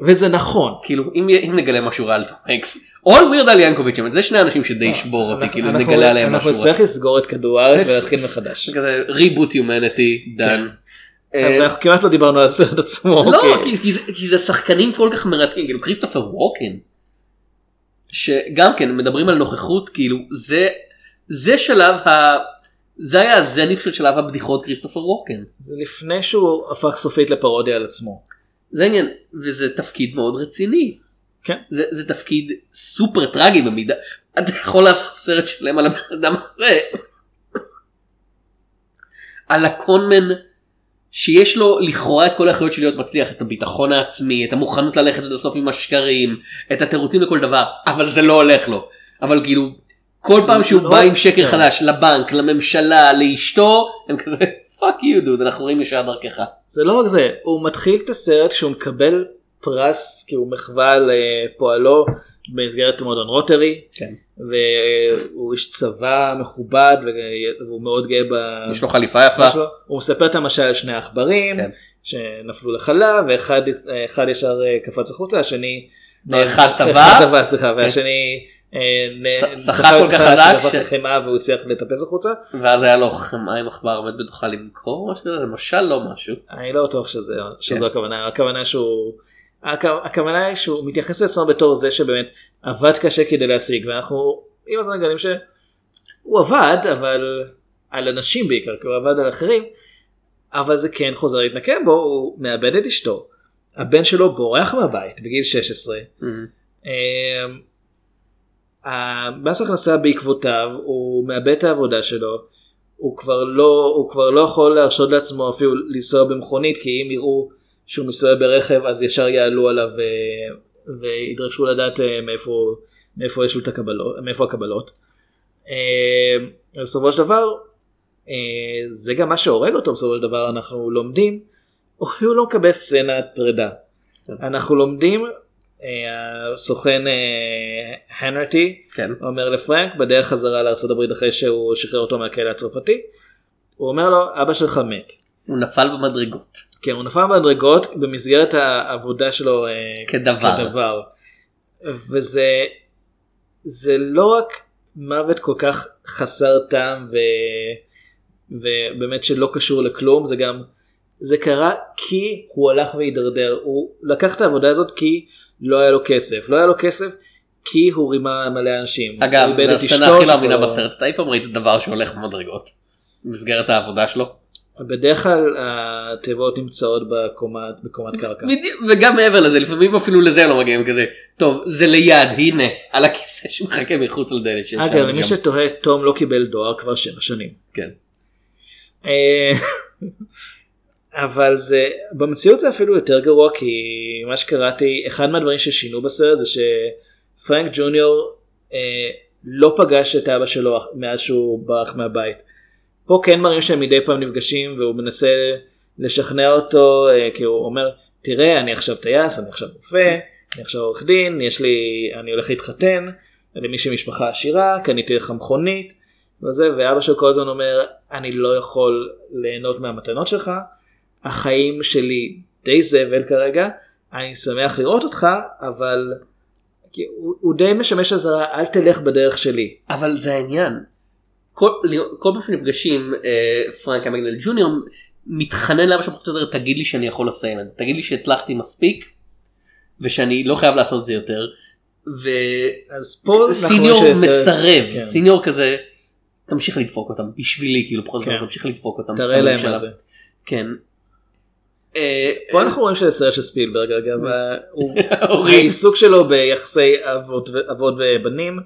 וזה נכון. כאילו אם, אם נגלה משהו רע על טום הנקס או על ווירד אל ינקוביץ' זה שני אנשים שדי ישברו אותי כאילו אנחנו- נגלה עליהם אנחנו משהו נצטרך לסגור את כדור הארץ ולהתחיל מחדש. reboot humanity done. אבל אנחנו כמעט לא דיברנו על הסרט עצמו. לא אוקיי. כי, כי, זה, כי זה שחקנים כל כך מרתקים כאילו כריסטופר ווקן. שגם כן מדברים על נוכחות כאילו זה זה שלב ה... זה היה הזניף של שלב הבדיחות כריסטופר ווקן. זה לפני שהוא הפך סופית לפרודיה על עצמו. זה עניין וזה תפקיד מאוד רציני. כן. זה, זה תפקיד סופר טרגי במידה אתה יכול לעשות סרט שלם על הבן אדם הזה. [laughs] על הקונמן שיש לו לכאורה את כל האחריות של להיות מצליח את הביטחון העצמי את המוכנות ללכת עד הסוף עם השקרים את התירוצים לכל דבר אבל זה לא הולך לו אבל כאילו כל פעם שהוא לא, בא עם שקר כן. חדש לבנק לממשלה לאשתו הם כזה Fuck you dude אנחנו רואים ישר דרכך. זה לא רק זה, הוא מתחיל את הסרט כשהוא מקבל פרס כי הוא מחווה לפועלו במסגרת מועדון רוטרי. כן. והוא איש צבא מכובד והוא מאוד גאה ב... יש לו חליפה יפה. לו. הוא מספר את המשל על שני העכברים כן. שנפלו לחלב ואחד אחד ישר אה, קפץ החוצה השני אחד טבע. אחד טבע סליחה כן. והשני אה, שחק כל כך חזק ש- לחמאה והוא הצליח לטפס החוצה. ואז היה לו חמאה עם עכבר עומד בתוכה למכור משהו כזה, זה משל לא משהו. אני לא בטוח שזה כן. שזו הכוונה הכוונה שהוא הכוונה היא שהוא מתייחס לעצמו בתור זה שבאמת עבד קשה כדי להשיג ואנחנו עם הזמן מגלים שהוא עבד אבל על אנשים בעיקר כי הוא עבד על אחרים אבל זה כן חוזר להתנקם בו הוא מאבד את אשתו. הבן שלו בורח מהבית בגיל 16 אמ, המס הכנסה בעקבותיו הוא מאבד את העבודה שלו הוא כבר לא הוא כבר לא יכול להרשות לעצמו אפילו לנסוע במכונית כי אם יראו שהוא מסתובב ברכב אז ישר יעלו עליו ו- וידרשו לדעת אה, מאיפה מאיפה יש לו את הקבלות מאיפה הקבלות. אה, בסופו של דבר אה, זה גם מה שהורג אותו בסופו של דבר אנחנו לומדים הוא אפילו לא מקבל סצנת פרידה. אנחנו לומדים אה, הסוכן אה, הנרטי כן. אומר לפרנק בדרך חזרה לארה"ב אחרי שהוא שחרר אותו מהכלא הצרפתי. הוא אומר לו אבא שלך מת. הוא נפל במדרגות. כן הוא נפל במדרגות במסגרת העבודה שלו אה, כדבר. כדבר. וזה זה לא רק מוות כל כך חסר טעם ו... ובאמת שלא קשור לכלום זה גם זה קרה כי הוא הלך והידרדר הוא לקח את העבודה הזאת כי לא היה לו כסף לא היה לו כסף כי הוא רימה מלא אנשים. אגב, זו את הסצנה הכי לא מאמינה שכבר- בסרט, אתה אי פעם ראית דבר שהולך במדרגות? במסגרת העבודה שלו? בדרך כלל התיבות נמצאות בקומת, בקומת קרקע. בדיוק, וגם מעבר לזה, לפעמים אפילו לזה לא מגיעים כזה, טוב, זה ליד, הנה, על הכיסא שמחכה מחוץ לדלת אגב למי שתוהה תום לא קיבל דואר כבר שבע שנים. כן. אה, אבל זה במציאות זה אפילו יותר גרוע כי מה שקראתי אחד מהדברים ששינו בסרט זה שפרנק ג'וניור אה, לא פגש את אבא שלו מאז שהוא ברח מהבית. פה כן מראים שהם מדי פעם נפגשים והוא מנסה לשכנע אותו אה, כי הוא אומר תראה אני עכשיו טייס אני עכשיו רופא אני עכשיו עורך דין יש לי אני הולך להתחתן אני מישהי משפחה עשירה קניתי לך מכונית וזה ואבא שלו כל הזמן אומר אני לא יכול ליהנות מהמתנות שלך החיים שלי די זבל כרגע אני שמח לראות אותך אבל הוא, הוא די משמש אזהרה אל תלך בדרך שלי. אבל זה העניין. כל, כל פעם שנפגשים אה, פרנק המגנל ג'וניור מתחנן לאבא שלו פחות או יותר תגיד לי שאני יכול לסיים את זה תגיד לי שהצלחתי מספיק ושאני לא חייב לעשות את זה יותר. אז פה וסיניור מסרב כן. סיניור כזה תמשיך לדפוק אותם בשבילי כאילו פחות או כן. תמשיך לדפוק אותם. תראה להם. מה זה. כן. אה, פה אנחנו רואים שזה סרט של ספילברג אגב [laughs] הורים. העיסוק שלו ביחסי ו- אבות ובנים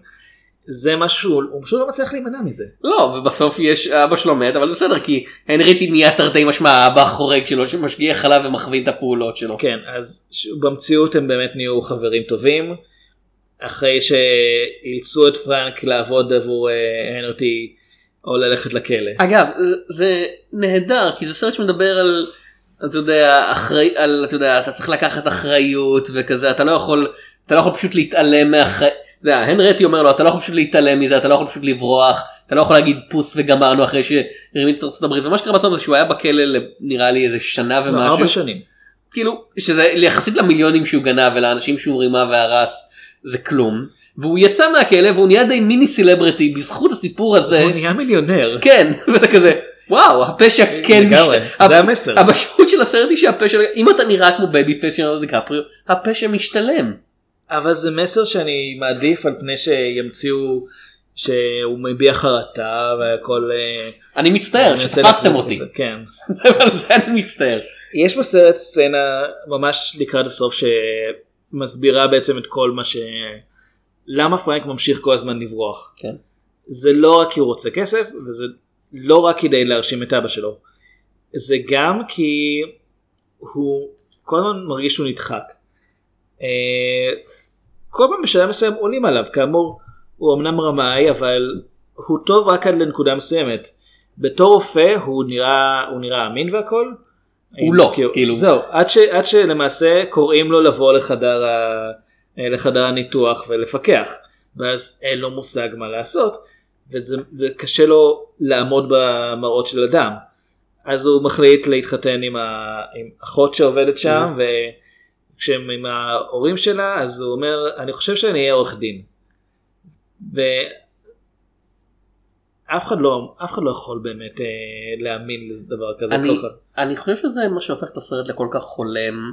זה משהו הוא פשוט לא מצליח להימנע מזה. לא ובסוף יש אבא שלו מת אבל זה בסדר כי הנריטי נהיה תרתי משמע האבא החורג שלו שמשגיח עליו ומכווין את הפעולות שלו. כן אז ש- במציאות הם באמת נהיו חברים טובים. אחרי שאילצו את פרנק לעבוד עבור אה, הנרטי או ללכת לכלא. אגב זה נהדר כי זה סרט שמדבר על אתה יודע אחראי על אתה יודע אתה צריך לקחת אחריות וכזה אתה לא יכול אתה לא יכול פשוט להתעלם מהאחריות. הנרטי אומר לו אתה לא יכול פשוט להתעלם מזה אתה לא יכול פשוט לברוח אתה לא יכול להגיד פוס וגמרנו אחרי שהרימית את ארצות הברית ומה שקרה בסוף זה שהוא היה בכלא נראה לי איזה שנה לא, ומשהו. ארבע שנים. כאילו שזה יחסית למיליונים שהוא גנב ולאנשים שהוא רימה והרס זה כלום והוא יצא מהכלא והוא נהיה די mini celebrity בזכות הסיפור הזה הוא נהיה מיליונר. כן [laughs] וזה כזה וואו הפשע כן לגמרי, משת- זה המסר. המשמעות של הסרט היא שהפשע אם אתה נראה כמו baby face של דיקפריו הפשע משתלם. אבל זה מסר שאני מעדיף על פני שימציאו שהוא מביע חרטה והכל. אה, אני מצטער שתפסתם אותי. כן. [laughs] על זה אני מצטער. יש בסרט סצנה ממש לקראת הסוף שמסבירה בעצם את כל מה ש... למה פרנק ממשיך כל הזמן לברוח. כן. זה לא רק כי הוא רוצה כסף וזה לא רק כדי להרשים את אבא שלו. זה גם כי הוא כל הזמן מרגיש שהוא נדחק. אה, כל פעם בשלב מסוים עולים עליו כאמור הוא אמנם רמאי אבל הוא טוב רק עד לנקודה מסוימת. בתור רופא הוא נראה הוא נראה אמין והכל. הוא לא, כאילו. זהו עד, ש, עד שלמעשה קוראים לו לבוא לחדר, ה, אה, לחדר הניתוח ולפקח ואז אין לו מושג מה לעשות וזה, וקשה לו לעמוד במראות של אדם. אז הוא מחליט להתחתן עם, ה, עם אחות שעובדת שם וכשהם עם ההורים שלה אז הוא אומר אני חושב שאני אהיה עורך דין. ואף אחד לא אף אחד לא יכול באמת אה, להאמין לדבר כזה. אני. אני חושב שזה מה שהופך את הסרט לכל כך חולם.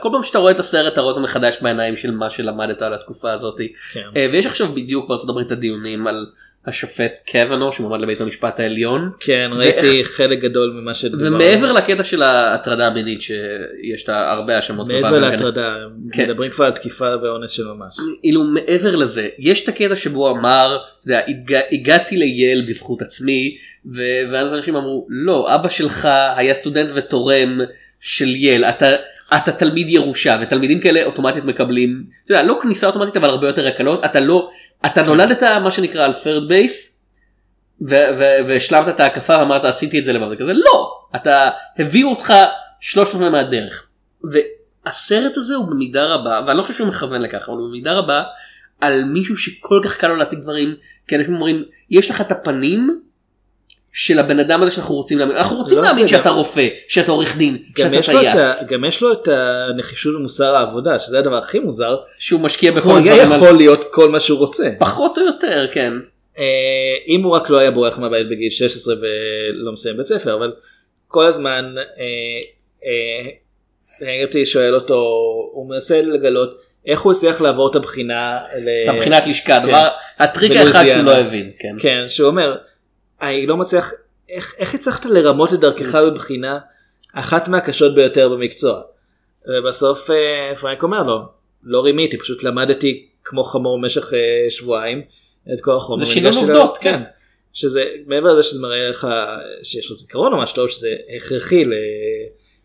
כל פעם שאתה רואה את הסרט אתה רואה אותו מחדש בעיניים של מה שלמדת על התקופה הזאת. כן. אה, ויש עכשיו בדיוק בארצות הברית הדיונים על השופט קוונו שמועמד לבית המשפט העליון. כן ראיתי חלק גדול ממה שדובר. ומעבר לקטע של ההטרדה המינית שיש את הרבה האשמות. מעבר להטרדה כן. מדברים כבר על תקיפה ואונס של ממש. אילו מעבר לזה יש את הקטע שבו אמר אתה יודע, "הגע- הגעתי לייל בזכות עצמי ו- ואז אנשים אמרו לא אבא שלך היה סטודנט ותורם של ייל אתה אתה תלמיד ירושה ותלמידים כאלה אוטומטית מקבלים אתה יודע, לא כניסה אוטומטית אבל הרבה יותר הקלות אתה לא אתה נולדת מה שנקרא על third base והשלמת את ההקפה ואמרת עשיתי את זה לבד וכזה לא אתה הביאו אותך שלושת רבעי מהדרך. והסרט הזה הוא במידה רבה ואני לא חושב שהוא מכוון לכך אבל הוא במידה רבה על מישהו שכל כך קל לו להשיג דברים כי אנשים אומרים יש לך את הפנים של הבן אדם הזה שאנחנו רוצים להאמין אנחנו רוצים לא להאמין שאתה גם- רופא שאתה עורך דין שאתה טייס גם יש לו את הנחישות ומוסר העבודה שזה הדבר הכי מוזר. שהוא משקיע בכל הוא הדברים יכול האלה. להיות כל מה שהוא רוצה. פחות או יותר כן אה, אם הוא רק לא היה בורח מהבית בגיל 16 ולא מסיים בית ספר אבל כל הזמן אה, הייתי שואל אותו הוא מנסה לגלות איך הוא הצליח לעבור את הבחינה. את הבחינת לשכה כן. הטריק האחד שהוא. לא הבין כן כן שהוא אומר אני לא מצליח איך, איך הצלחת לרמות את דרכך בבחינה אחת מהקשות ביותר במקצוע. ובסוף אה, פרנק אומר לו לא רימיתי פשוט למדתי כמו חמור במשך אה, שבועיים את כל החומר. זה שינון וניגשתי עובדות, ל- כן. שזה מעבר לזה שזה מראה לך שיש לו זיכרון ממש טוב שזה הכרחי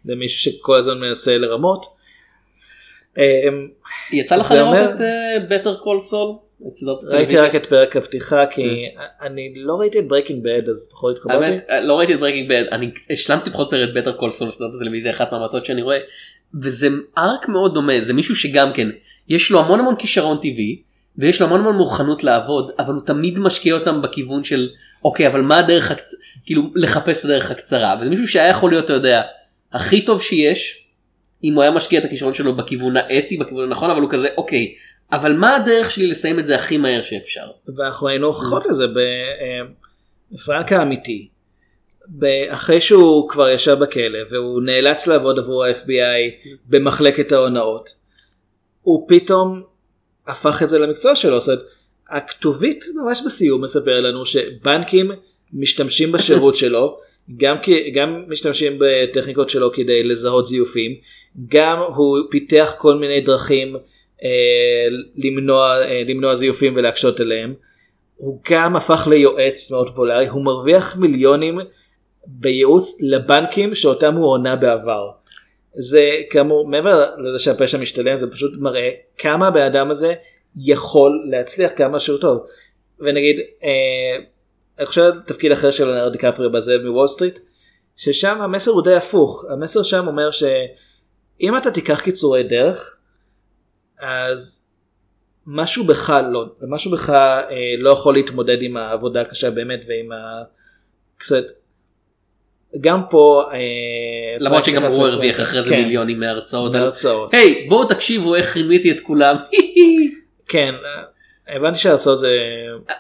למישהו שכל הזמן מנסה לרמות. אה, יצא לך לראות אומר- את Call Saul? את סדרות ראיתי. רק את פרק הפתיחה כי אני לא ראיתי את Breaking Bad אז פחות התחברתי. האמת, לא ראיתי את Breaking Bad, אני השלמתי פחות או יותר את Better Call Saul סדרת הטלוויזיה, אחת מהמעטות שאני רואה, וזה arc מאוד דומה, זה מישהו שגם כן, יש לו המון המון כישרון טבעי, ויש לו המון המון מוכנות לעבוד, אבל הוא תמיד משקיע אותם בכיוון של, אוקיי, אבל מה הדרך, הקצ... כאילו, לחפש את הדרך הקצרה, וזה מישהו שהיה יכול להיות, אתה יודע, הכי טוב שיש, אם הוא היה משקיע את הכישרון שלו בכיוון האתי, בכיוון הנכון, אבל הוא כזה, אוקיי, אבל מה הדרך שלי לסיים את זה הכי מהר שאפשר? ואנחנו ראינו הוכחות לזה בפרנק האמיתי. אחרי שהוא כבר ישב בכלא והוא נאלץ לעבוד עבור ה-FBI במחלקת ההונאות. הוא פתאום הפך את זה למקצוע שלו. זאת אומרת, הכתובית ממש בסיום מספר לנו שבנקים משתמשים בשירות [laughs] שלו, גם, כי- גם משתמשים בטכניקות שלו כדי לזהות זיופים, גם הוא פיתח כל מיני דרכים אה, למנוע, אה, למנוע זיופים ולהקשות עליהם. הוא גם הפך ליועץ מאוד פופולרי, הוא מרוויח מיליונים בייעוץ לבנקים שאותם הוא הונה בעבר. זה כאמור, מעבר לזה שהפשע משתלם, זה פשוט מראה כמה הבן אדם הזה יכול להצליח כמה שהוא טוב. ונגיד, אה, אני חושב תפקיד אחר של לנארד דיקפריו בזאב מוול סטריט, ששם המסר הוא די הפוך, המסר שם אומר שאם אתה תיקח קיצורי דרך, אז משהו בך לא, משהו בך אה, לא יכול להתמודד עם העבודה הקשה באמת ועם ה... קצת, גם פה, אה, למרות שגם הוא הרוויח אחרי זה כן, מיליונים מההרצאות. על- מההרצאות. היי בואו תקשיבו איך רימיתי את כולם. [laughs] כן, הבנתי שההרצאות זה...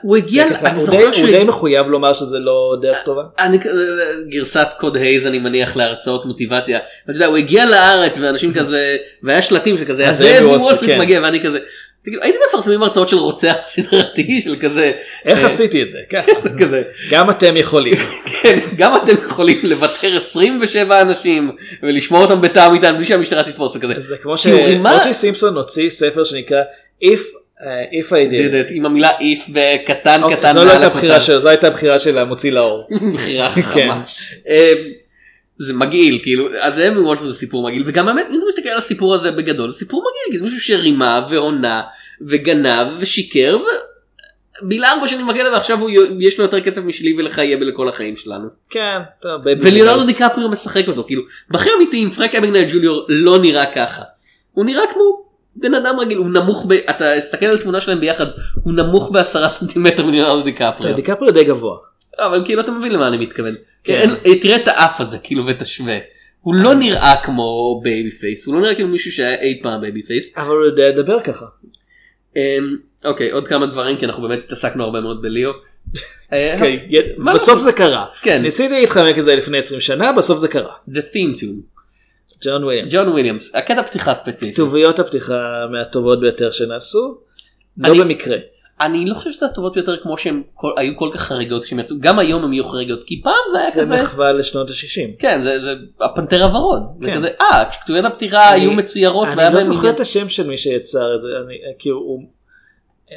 הוא הגיע, אני זוכר שהוא הוא די מחויב לומר שזה לא דרך טובה. אני גרסת קוד הייז אני מניח להרצאות מוטיבציה. אתה יודע, הוא הגיע לארץ ואנשים כזה והיה שלטים שכזה אז הזאב זאב מוול סטריט כן. מגיע ואני כזה. הייתם מפרסמים הרצאות של רוצח סדרתי של כזה. איך אה, עשיתי את זה? ככה. [laughs] כזה. גם אתם יכולים. [laughs] כן, גם אתם יכולים לוותר 27 אנשים ולשמור אותם בתא המטען בלי שהמשטרה תתפוס וכזה. זה כמו שאוג'י סימפסון הוציא ספר שנקרא If אה, If I did did. it, עם המילה if בקטן אוקיי, קטן. זו לא הייתה הקטן. בחירה שלו, זו הייתה בחירה של המוציא לאור. [laughs] בחירה כן. חכמה. אה, זה מגעיל כאילו אז זה מוולסון זה סיפור מגעיל וגם באמת אם אתה מסתכל על הסיפור הזה בגדול סיפור מגעיל כי זה מישהו שרימה והונה וגנב ושיקר ובילה ארבע שנים בכלא ועכשיו הוא יש לו יותר כסף משלי ולך יהיה לכל החיים שלנו. כן, טוב, וליאונרדו. דיקפריו משחק אותו כאילו בחיים האמיתיים פרנק אבגנייל ג'וניור לא נראה ככה. הוא נראה כמו בן אדם רגיל הוא נמוך ב... אתה תסתכל על תמונה שלהם ביחד הוא נמוך בעשרה סנטימטר מליאונרדו דיקפריו. דיקפריו די גבוה. אבל כאילו אתה מבין למה אני מתכוון. כן. כן. תראה את האף הזה כאילו ותשווה. הוא לא נראה כמו baby face הוא לא נראה כאילו מישהו שהיה אי פעם baby face. אבל הוא יודע לדבר ככה. אמ, אוקיי עוד כמה דברים כי אנחנו באמת התעסקנו הרבה מאוד בליאו. [laughs] אה, אוקיי, מה בסוף זה קרה. כן. ניסיתי להתחמק את זה לפני 20 שנה, בסוף זה קרה. The theme tune. ג'ון וויליאמס. ג'ון וויליאמס הקטע פתיחה ספציפי. כתוביות הפתיחה מהטובות ביותר שנעשו. לא אני- במקרה. אני לא חושב שזה הטובות ביותר כמו כל- היו כל כך חריגות כשהם יצאו גם היום הם יהיו חריגות כי פעם זה היה זה כזה. מחווה לשנות ה-60. כן זה זה הפנתר הוורוד. זה כן. כזה אה כתוביות הפתיחה היו מצוירות אני לא זוכר. את השם של מי שיצר את זה, אני, כאילו הוא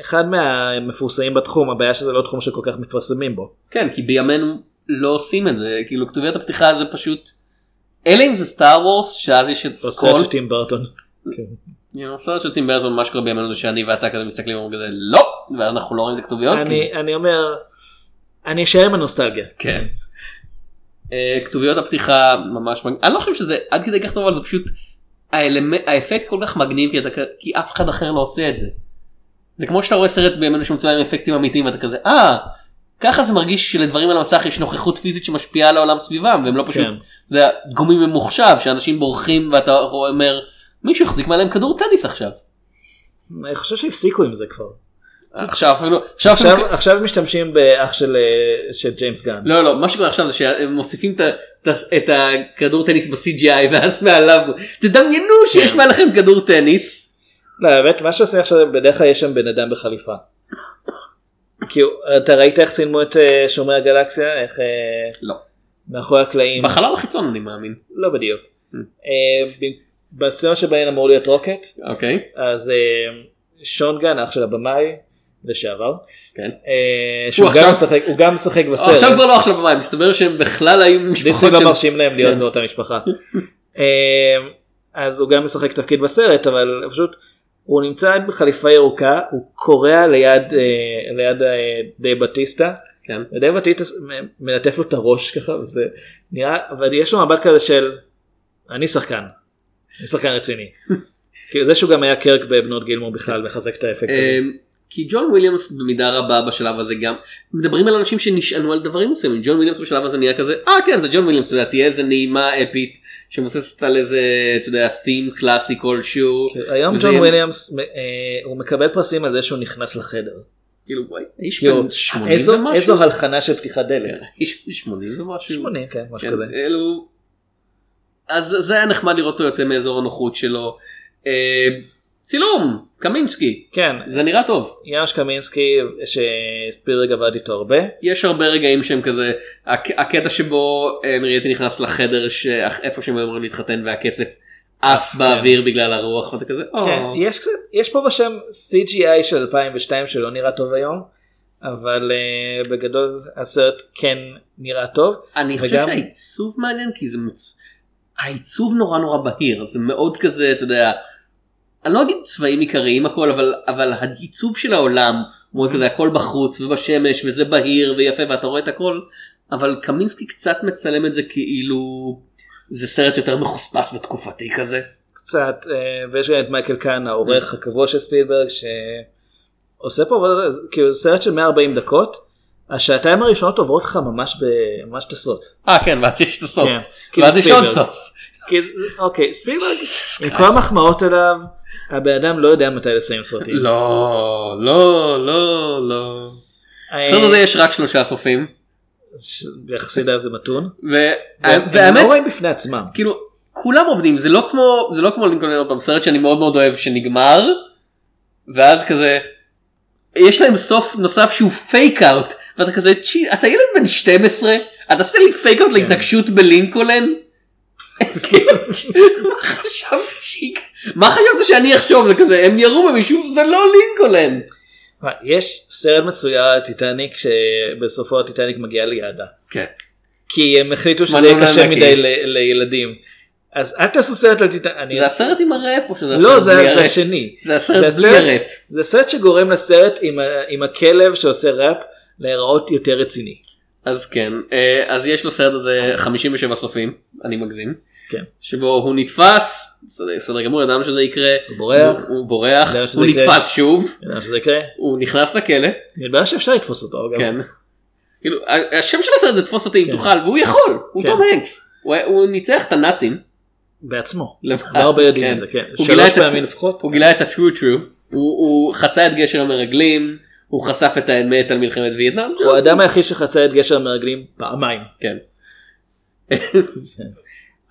אחד מהמפורסמים בתחום, הבעיה שזה לא תחום שכל כך מתפרסמים בו. כן כי בימינו לא עושים את זה כאילו כתוביות הפתיחה זה פשוט אלא אם זה סטאר וורס שאז יש את סרט סקול. של טים ברטון. הסרט של טים ברטון מה שקורה בימינו זה שאני ואתה כזה מסתכלים ואומרים כזה לא ואנחנו לא רואים את הכתוביות. אני, אומר, אני אשאר עם הנוסטלגיה. כן. אה, כתוביות הפתיחה ממש מג- אני לא חושב שזה עד כדי כך טוב אבל זה פשוט האפקט כל כך מגניב כי, אף אחד אחר לא עושה את זה. זה כמו שאתה רואה סרט בימינו שמצולם עם אפקטים אמיתיים ואתה כזה אה ככה זה מרגיש שלדברים על המסך יש נוכחות פיזית שמשפיעה על העולם סביבם והם לא פשוט כן. יודע, גורמים ממוחשב שאנשים בורחים ואתה אומר מישהו יחזיק מעליהם כדור טניס עכשיו. אני חושב שהפסיקו עם זה כבר. עכשיו אפילו עכשיו אפילו עכשיו, עכשיו הם משתמשים באח של, אה, של ג'יימס גן. לא לא מה שקורה עכשיו זה שהם מוסיפים את את את הכדור טניס ב-CGI ואז מעליו תדמיינו שיש מעליכם כדור טניס. לא, האמת, מה שעושה עכשיו, בדרך כלל יש שם בן אדם בחליפה. כי אתה ראית איך צילמו את אה, שומרי הגלקסיה? איך... אה, לא. מאחורי הקלעים? בחלל החיצון אני מאמין. לא בדיוק. אה, ב- בסצנה שבהן אמור להיות רוקט, אוקיי. אז אה, שון גן, אח של הבמאי לשעבר, כן. אה, שהוא גם עכשיו- משחק- הוא גם משחק בסרט. עכשיו כבר לא עכשיו במים מסתבר שהם בכלל היו משפחות לא של... מרשים להם להיות כן. באותה משפחה. אה, אז הוא גם משחק תפקיד בסרט אבל פשוט הוא נמצא בחליפה ירוקה הוא קורע ליד אה, ליד אה, דייב בטיסטה. כן. ודייב בטיסטה מלטף לו את הראש ככה וזה נראה אבל יש לו מבט כזה של אני שחקן. אני שחקן רציני. [laughs] כאילו זה שהוא גם היה קירק בבנות גילמור בכלל מחזק את האפקט. כי ג'ון וויליאמס במידה רבה בשלב הזה גם מדברים על אנשים שנשענו על דברים מסוימים ג'ון וויליאמס בשלב הזה נהיה כזה אה כן זה ג'ון וויליאמס אתה יודע תהיה איזה נעימה אפית שמבוססת על איזה אתה יודע theme קלאסי כלשהו. היום וזה ג'ון וויליאמס אה, הוא מקבל פרסים על זה שהוא נכנס לחדר. כאילו וואי, איש כאילו, בן 80 איזו- ומשהו. איזו הלחנה של פתיחת דלת. כן, איש בן 80 ומשהו. 80 כן משהו כן, כזה. אלו... אז זה היה נחמד לראות אותו יוצא מאזור הנוחות שלו. אה, צילום קמינסקי כן. זה נראה טוב. יאנוש קמינסקי שספילברג עבד איתו הרבה. יש הרבה רגעים שהם כזה הק- הקטע שבו אה, מריאטי נכנס לחדר שאיפה שהם היו אמורים להתחתן והכסף עף באוויר בגלל הרוח ואתה כזה. כן, יש קצת, יש פה ושם CGI של 2002 שלא נראה טוב היום, אבל uh, בגדול הסרט כן נראה טוב. אני חושב שהעיצוב מעניין כי זה מצ... העיצוב נורא נורא בהיר זה מאוד כזה אתה יודע. אני לא אגיד צבעים עיקריים הכל אבל אבל העיצוב של העולם הוא כזה הכל בחוץ ובשמש וזה בהיר ויפה ואתה רואה את הכל אבל קמינסקי קצת מצלם את זה כאילו זה סרט יותר מחוספס ותקופתי כזה. קצת, uh, ויש גם את מייקל קאן העורך הקבוע של ספילברג שעושה פה עבודה, כאילו זה סרט של 140 דקות, השעתיים הראשונות עוברות לך ממש ממש טסות. אה כן ואז יש את הסוף. כן, ואז יש עוד. סוף. אוקיי, ספילברג, עם כל המחמאות אליו, הבן אדם לא יודע מתי לסיים סרטים. לא לא לא לא. אה, בסרט הזה יש רק שלושה סופים. יחסית זה מתון. והם לא רעים בפני עצמם. כאילו כולם עובדים זה לא כמו זה לא כמו לינקולן עוד פעם סרט שאני מאוד מאוד אוהב שנגמר ואז כזה יש להם סוף נוסף שהוא fake out ואתה כזה "צ'י, אתה ילד בן 12 אתה עושה לי fake out להתנקשות בלינקולן. מה חשבת שהיא- מה חשבת שאני אחשוב זה כזה הם ירו במישהו זה לא לינקולן. יש סרט מצויר על טיטניק שבסופו הטיטניק מגיע ליעדה. כן. כי הם החליטו שזה יהיה להם קשה להכיר. מדי לילדים. אז אל תעשו סרט על טיטניק. זה הסרט עם הראפ או שזה לא הסרט זה בלי זה הראפ? השני. זה הסרט בלי הראפ. זה סרט שגורם לסרט עם הכלב שעושה ראפ להיראות יותר רציני. אז כן אה, אז יש לסרט הזה 57 סופים אני מגזים כן. שבו הוא נתפס בסדר- גמור ידענו שזה יקרה הוא בורח. הוא, הוא בורח הוא יקרה. נתפס שוב ידענו שזה יקרה. הוא נכנס לכלא מתברר שאפשר לתפוס אותו. כן. כאילו השם של הסרט זה תפוס אותי אם כן. תוכל והוא יכול הוא כן. תום הנקס הוא הוא ניצח את הנאצים. בעצמו. לבד. לא הרבה יודעים כן. את זה, כן. הוא שלוש פעמים לפחות. הוא גילה את ה-true true הוא הוא חצה את גשר המרגלים הוא חשף את האמת על מלחמת וייטנאם. הוא האדם היחיד שחצה את גשר המרגלים פעמיים. כן.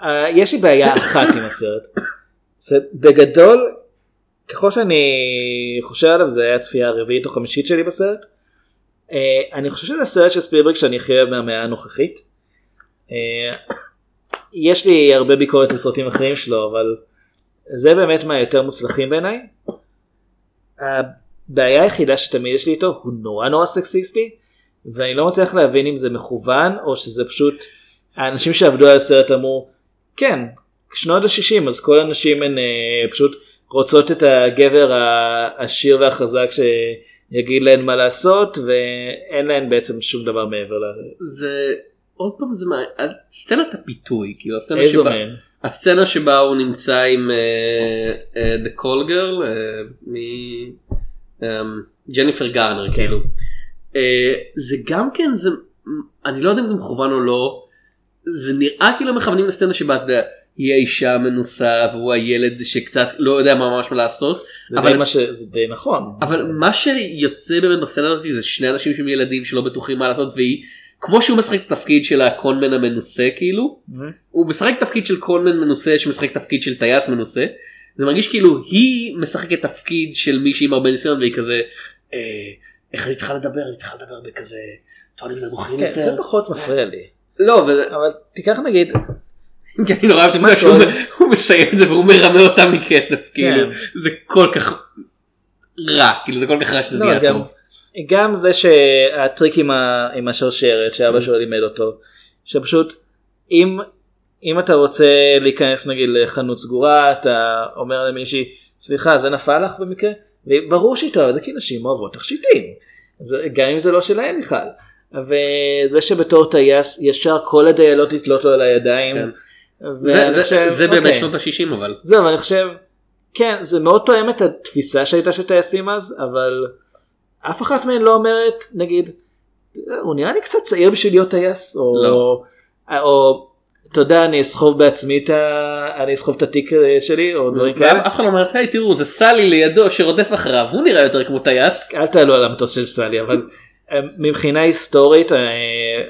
אה, יש לי בעיה אחת עם הסרט. זה בגדול, ככל שאני חושב עליו זה היה הצפייה הרביעית או חמישית שלי בסרט. אה, אני חושב שזה הסרט של ספילברג שאני הכי אוהב מהמאה הנוכחית. אה, יש לי הרבה ביקורת לסרטים אחרים שלו אבל זה באמת מהיותר מוצלחים בעיניי. הבעיה היחידה שתמיד יש לי איתו הוא נורא נורא סקסיסטי ואני לא מצליח להבין אם זה מכוון או שזה פשוט האנשים שעבדו על הסרט אמרו כן שנות ה-60 אז כל הנשים הן אה, פשוט רוצות את הגבר העשיר והחזק שיגיד להן מה לעשות ואין להן בעצם שום דבר מעבר לזה. זה עוד פעם זה מה סצנת הפיתוי כאילו הסצנה איזו שבה מהן? הסצנה שבה הוא נמצא עם אה, אה, the call girl אה, מ... אה, ג'ניפר גארנר כאילו אה, זה גם כן זה אני לא יודע אם זה מכוון או לא זה נראה כאילו מכוונים לסצנה שבה אתה יודע היא האישה המנוסה והוא הילד שקצת לא יודע מה ממש מה לעשות זה אבל די, מה ש... זה די נכון. אבל מה שיוצא באמת בסצנה הזאת זה שני אנשים שהם ילדים שלא בטוחים מה לעשות והיא כמו שהוא משחק את התפקיד של ה conman המנוסה כאילו הוא משחק תפקיד של conman מנוסה שמשחק תפקיד של טייס מנוסה זה מרגיש כאילו היא משחקת תפקיד של מישהי עם הרבה ניסיון והיא כזה אה, איך אני צריכה לדבר אני צריכה לדבר בכזה טונים נמוכים כן, יותר. זה פחות מפריע לי. לא אבל אבל תיקח נגיד כי אני נורא אוהב את העובדה משהו שהוא מסיים את זה והוא מרמה אותה מכסף כאילו כן. זה כל כך רע כאילו זה כל כך רע שזה לא, נהיה טוב. גם זה שהטריק עם, השרשרת שאבא שלו לימד אותו שפשוט אם אם אתה רוצה להיכנס נגיד לחנות סגורה אתה אומר למישהי סליחה זה נפל לך במקרה וברור שהיא טועה זה כי נשים אוהבות תכשיטים גם אם זה לא שלהם בכלל. וזה שבתור טייס ישר כל הדיילות לתלות לו על הידיים. כן. זה- זה- חושב, זה באמת אוקיי. שנות ה-60 אבל. זהו, אני חושב, כן, זה מאוד תואם את התפיסה שהייתה של טייסים אז, אבל אף אחת מהן לא אומרת, נגיד, הוא נראה לי קצת צעיר בשביל להיות טייס, או, לא. או אתה יודע, אני אסחוב בעצמי את ה... אני אסחוב את התיק אה, שלי, או דברים כאלה. ואף אחד לא אומר, היי תראו זה סלי לידו שרודף אחריו, הוא נראה יותר כמו טייס. אל תעלו על המטוס של סלי, אבל מבחינה היסטורית, אה,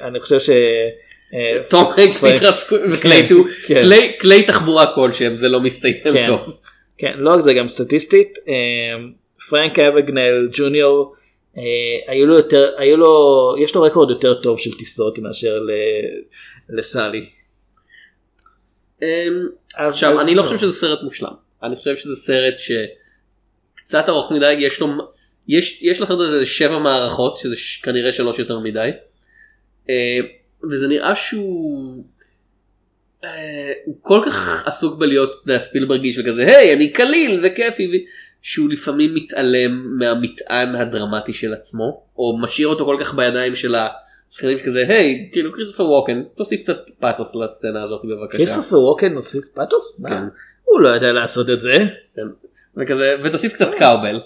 אני חושב ש... אה, תום הנקס והתרסקו, כן. כלי- תחבורה כלשהם זה לא מסתיים כן. טוב. כן, לא רק זה גם סטטיסטית, אה, פרנק אבגנל ג'וניור, אה, היו לו יותר, היו לו, יש לו רקורד יותר טוב של טיסות מאשר לסאלי. אמ, עכשיו אני לא. חושב שזה סרט מושלם, אני חושב שזה סרט שקצת ארוך מדי, יש לו, יש, יש לסרט הזה שבע מערכות שזה ש- כנראה שלוש יותר מדי, אה, וזה נראה שהוא אה, הוא כל כך עסוק בלהיות ספילברגי של כזה היי אני קליל וכיפי שהוא לפעמים מתעלם מהמטען הדרמטי של עצמו או משאיר אותו כל כך בידיים של השחקנים שכזה היי כאילו כריסטופר ווקן תוסיף קצת פאתוס לסצנה הזאת בבקשה. כריסטופר ווקן מוסיף פאתוס? כן. הוא לא יודע לעשות את זה. כן. וכזה ותוסיף קצת cowbell.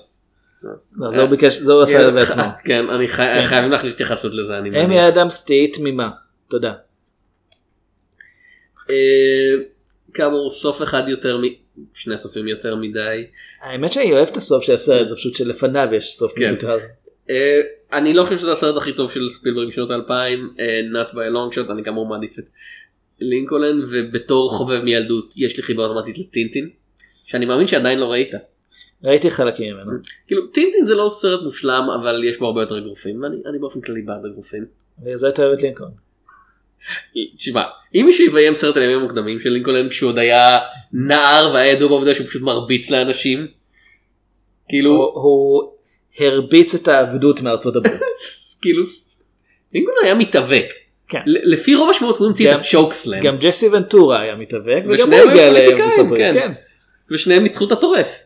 זה הוא ביקש, זה הוא עשה בעצמו. [laughs] כן אני כן. חייבים להכניס התייחסות לזה אני איימי מניח. אדמס תהיי תמימה. תודה. אה, כאמור סוף אחד יותר מ... שני סופים יותר מדי. האמת שאני אוהב את הסוף של הסרט, זה פשוט שלפניו יש סוף כן. מיותר. אה, אני לא חושב שזה הסרט הכי טוב של ספילברג בשנות האלפיים, אה, not by a long shot, אני כאמור מעדיף את לינקולן ובתור חובב מילדות יש לי חיבה אוטומטית לטינטין שאני מאמין שעדיין לא ראית. ראיתי חלקים ממנו. כאילו טינטין זה לא סרט מושלם אבל יש בו הרבה יותר אגרופים ואני אני באופן כללי בעד אגרופים. וזה אתה אוהב את לינקולן. תשמע אם מישהו יביים סרט הימים המוקדמים של לינקולן כשהוא עוד היה נער והיה ידוע בעובדה שהוא פשוט מרביץ לאנשים. כאילו הוא- הרביץ את העבדות מארצות הברית. [laughs] כאילו לינקולן היה מתאבק. כן. לפי רוב השמועות הוא המציא את הצ'וקסלאם. גם ג'סי ונטורה היה מתאבק וגם הוא הגיע לארצות הברית. כן. כן. ושניהם ניצחו את הטורף.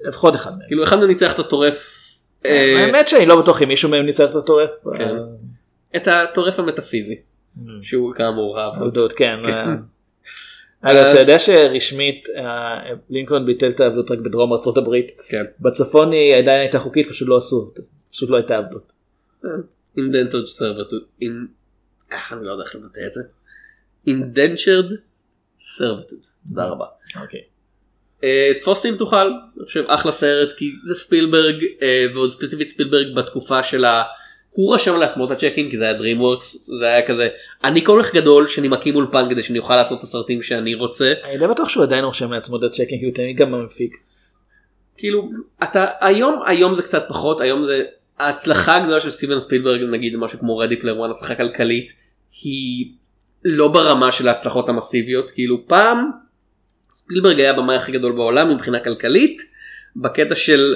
לפחות אחד מהם. כאילו אחד מהם ניצח את הטורף. אה, האמת שאני לא בטוח אם מישהו מהם ניצח את הטורף. כן. את הטורף המטאפיזי. שהוא כאמור העבדות. העבדות, כן. כן. אה. אגב, אז- אתה יודע שרשמית אה, לינקולן ביטל את העבדות רק בדרום ארצות הברית. כן. בצפון היא עדיין הייתה חוקית, פשוט לא עשו אותה. פשוט לא הייתה עבדות. indentured servitude. in- אה, אני לא יודע איך לבטא את זה. indentured servitude. תודה רבה. אוקיי. אה, תפוס אותי אם תוכל, אני חושב אחלה סרט כי זה ספילברג אה, ועוד ספציפית ספילברג בתקופה של ה... הוא רשם לעצמו את הצ'קים כי זה היה DreamWorks זה היה כזה אני כל כך גדול שאני מקים אולפן כדי שאני אוכל לעשות את הסרטים שאני רוצה. אני די בטוח שהוא עדיין רושם לעצמו את הצ'קים כי הוא תמיד גם המפיק. כאילו אתה היום היום זה קצת פחות היום זה ההצלחה הגדולה של סטיבן ספילברג נגיד משהו כמו רדי פלר וואן הצלחה כלכלית היא לא ברמה של ההצלחות המסיביות. כאילו פעם ספילברג היה הבמאי הכי גדול בעולם מבחינה כלכלית בקטע של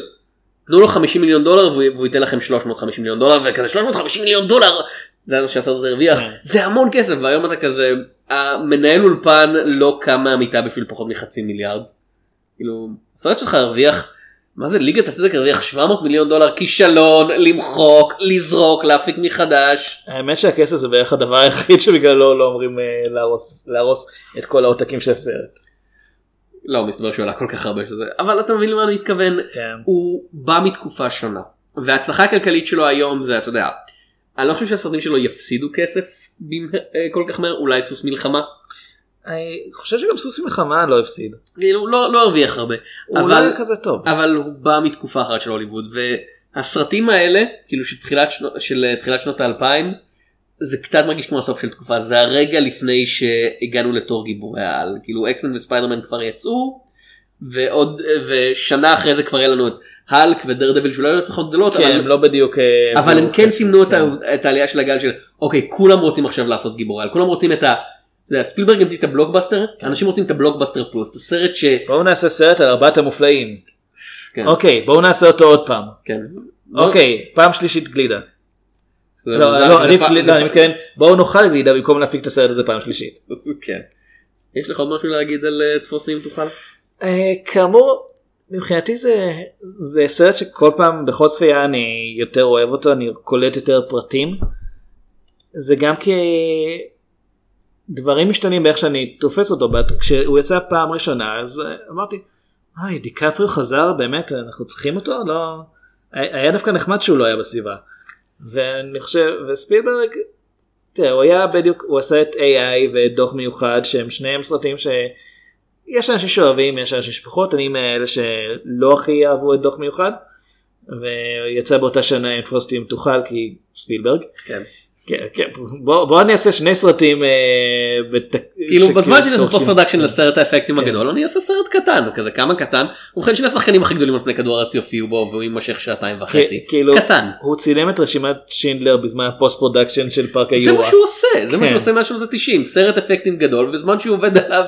תנו לו 50 מיליון דולר והוא, ייתן לכם 350 מיליון דולר וכזה 350 מיליון דולר זה מה שהסרט הזה הרוויח כן. זה המון כסף והיום אתה כזה המנהל אולפן לא קם מהמיטה בשביל פחות מחצי מיליארד. כאילו הסרט שלך הרוויח מה זה ליגת הצדק הרוויח 700 מיליון דולר כישלון למחוק לזרוק להפיק מחדש האמת שהכסף זה בערך הדבר היחיד שבגללו לא אומרים אה, להרוס- להרוס את כל העותקים של הסרט. לא מסתבר שהוא עלה כל כך הרבה שזה אבל אתה מבין למה אני מתכוון כן. הוא בא מתקופה שונה וההצלחה הכלכלית שלו היום זה אתה יודע אני לא חושב שהסרטים שלו יפסידו כסף אה, כל כך מהר אולי סוס מלחמה אני חושב שגם סוסי מלחמה לא הפסיד. כאילו לא לא הרוויח הרבה הוא לא אבל היה כזה טוב. אבל הוא בא מתקופה אחרת של הוליווד והסרטים האלה כאילו של תחילת של אה, תחילת שנות האלפיים זה קצת מרגיש כמו הסוף של תקופה זה הרגע לפני שהגענו לתור גיבורי העל כאילו אקסמן וספיידרמן כבר יצאו ועוד ושנה אחרי זה כבר היה לנו את האלק ודרדוויל שאולי לא הצלחות גדולות כן, אבל, הם לא בדיוק... אה, אבל הם הביאו כן סימנו את, כן. את העלייה של הגל של אוקיי כולם רוצים עכשיו לעשות גיבורי על כולם רוצים את ה... אתה יודע, ספילברג המציא את הבלוקבאסטר אנשים רוצים את הבלוקבאסטר פלוס את הסרט ש... בואו נעשה סרט על ארבעת המופלאים. כן, אוקיי, בואו נעשה אותו עוד פעם. כן. אוקיי, פעם שלישית גלידה. לא, לא, אני פ- מתכוון, בואו נאכל גלידה במקום להפיק את הסרט הזה פעם שלישית. כן. יש לך עוד משהו להגיד על אה, תפוס אם תוכל? אה, כאמור מבחינתי זה זה סרט שכל פעם בכל צפייה אני יותר אוהב אותו אני קולט יותר פרטים. זה גם כי דברים משתנים באיך שאני תופס אותו כשהוא יצא פעם ראשונה אז אה, אמרתי אוי דיקפריו חזר באמת אנחנו צריכים אותו לא היה דווקא נחמד שהוא לא היה בסביבה. ואני חושב וספילברג תראה הוא היה בדיוק הוא עשה את AI ודוח מיוחד שהם שניהם סרטים שיש אנשים שאוהבים יש אנשים שפחות אני מאלה שלא הכי אהבו את דוח מיוחד. ויצא באותה שנה עם תפוס תוכל כי ספילברג. כן. כן, כן, בוא, בוא אני אעשה שני סרטים אה, בת... כאילו בזמן שאני עושה תוך post production לסרט האפקטים הגדול אני אעשה סרט קטן כזה כמה קטן ובכן שני השחקנים הכי גדולים על פני כדור הארץ יופיעו בו והוא יימשך שעתיים וחצי כאילו, קטן. הוא צילם את רשימת שינדלר בזמן ה post production של פארק זה היורה. מה שהוא עושה זה מה כן. שהוא עושה מאז שנות ה-90 סרט אפקטים גדול בזמן שהוא עובד עליו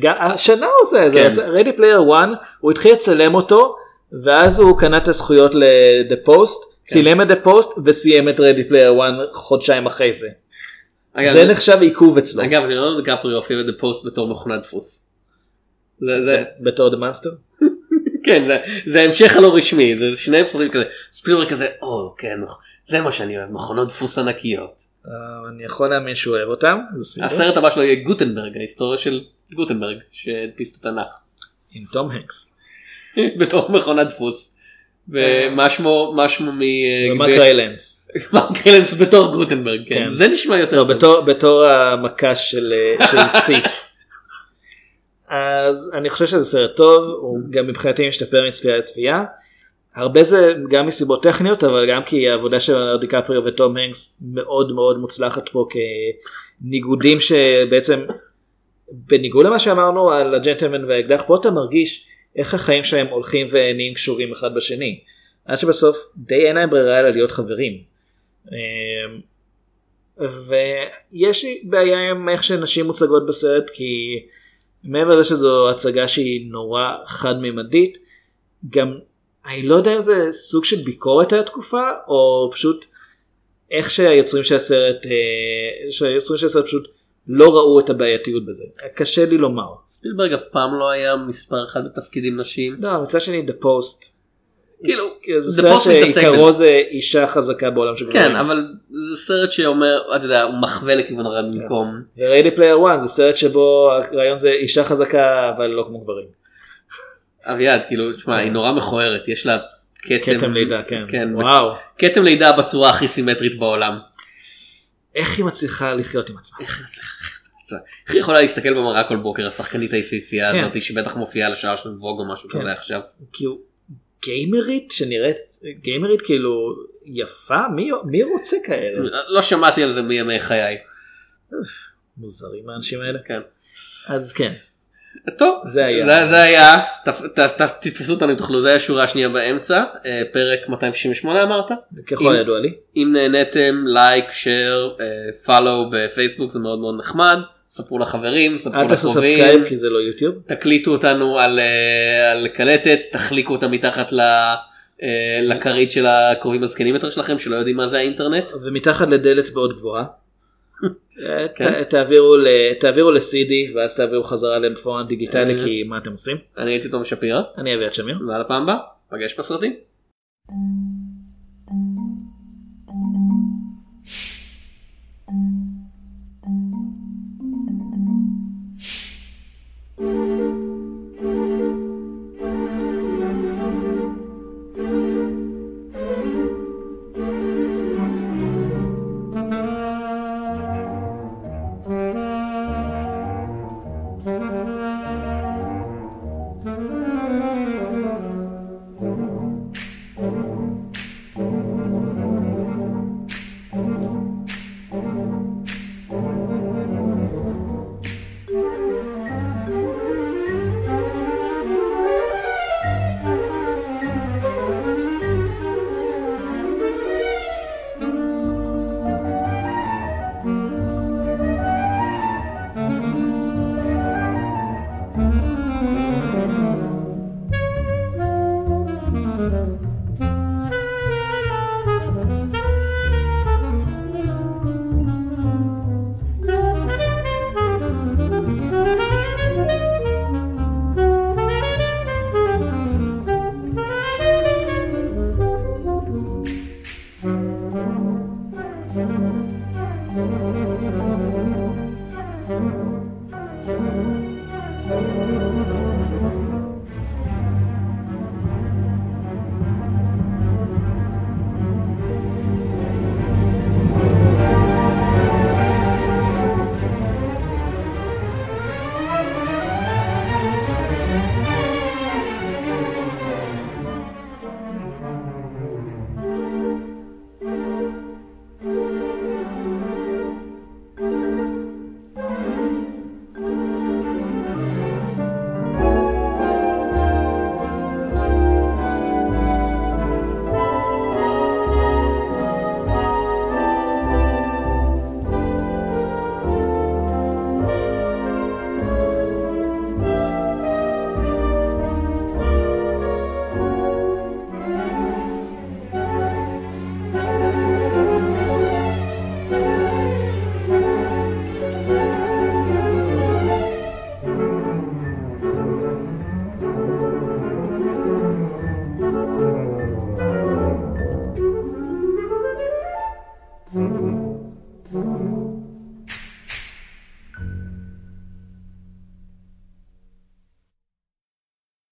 גם, השנה הוא עושה, כן. זה Ready Player 1, הוא התחיל לצלם אותו, ואז הוא קנה את הזכויות ל-The כן. Post, צילם את Post וסיים את Ready Player 1 חודשיים אחרי זה. אגב, זה נחשב עיכוב אצלו. אגב אני לא יודע דיקפריו הופיע ב The Post בתור מכונת דפוס. זה, זה, בתור The Monster? [laughs] כן זה, זה המשך הלא רשמי זה שניהם סרטים כזה ספילברג כזה או כן זה מה שאני אוהב מכונות דפוס ענקיות. אה, אני יכול להאמין שהוא אוהב אותם. הסרט הבא שלו יהיה גוטנברג ההיסטוריה של גוטנברג שהדפיס את התנ"ך עם תום הנקס. [laughs] בתור מכונת דפוס. ומה שמו מה שמו מ... ומרק ריילנס. מרק ריילנס בתור גוטנברג כן. כן. זה נשמע יותר לא, טוב. בתור, המקש של, אה, של C. [laughs] אז אני חושב שזה סרט טוב, הוא גם מבחינתי משתפר מצפייה לצפייה. הרבה זה גם מסיבות טכניות אבל גם כי העבודה של דיקפריו וטום הנקס מאוד מאוד מוצלחת פה כניגודים שבעצם בניגוד למה שאמרנו על הג'נטלמן והאקדח פה אתה מרגיש איך החיים שלהם הולכים ונהיים קשורים אחד בשני. עד שבסוף די אין להם ברירה אלא להיות חברים. אמ, ויש לי בעיה עם איך שנשים מוצגות בסרט כי מעבר לזה שזו הצגה שהיא נורא חד מימדית גם אני לא יודע אם זה סוג של ביקורת על התקופה או פשוט איך שהיוצרים של הסרט אה, שהיוצרים של הסרט פשוט לא ראו את הבעייתיות בזה קשה לי לומר. ספילברג אף פעם לא היה מספר אחד בתפקידים נשים. לא מצד שני The Post. כאילו זה The סרט שעיקרו. זה אישה חזקה בעולם של גברים. כן אבל זה סרט שאומר אתה יודע הוא מחווה לכיוון הרע במקום. Ready Player 1 זה סרט שבו הרעיון זה אישה חזקה אבל לא כמו גברים. אביעד כאילו תשמע היא נורא מכוערת יש לה כתם לידה, כן. כן וואו. כתם לידה בצורה הכי סימטרית בעולם. איך היא מצליחה לחיות עם עצמה. איך היא יכולה להסתכל במראה כל בוקר השחקנית היפהפייה כן. הזאת שבטח מופיעה לשעה של ווג או משהו כן. כזה עכשיו. כאילו גיימרית שנראית גיימרית כאילו יפה מי מי רוצה כאלה לא שמעתי על זה מימי חיי. מוזרים האנשים האלה כן. אז כן טוב. זה היה. זה, זה היה. תפ, ת, ת, תתפסו אותנו אם תוכלו זה היה שורה השנייה באמצע. אה, פרק 268 אמרת? ככל הידוע לי. אם נהניתם like share follow בפייסבוק זה מאוד מאוד נחמד. ספרו לחברים ספרו אל תעשו לקרובים. subscribe כי זה לא יוטיוב. תקליטו אותנו על, אה, על קלטת תחליקו אותה מתחת ל... אה, לכרית של הקרובים הזקנים יותר שלכם שלא יודעים מה זה האינטרנט. ומתחת לדלת מאוד גבוהה. כן. ת- תעבירו ל- תעבירו ל-CD ואז תעבירו חזרה לפורן דיגיטלי אה. כי מה אתם עושים? אני הייתי תום שפירא אני אביעד שמיר. ועל הפעם הבאה פגש בסרטים.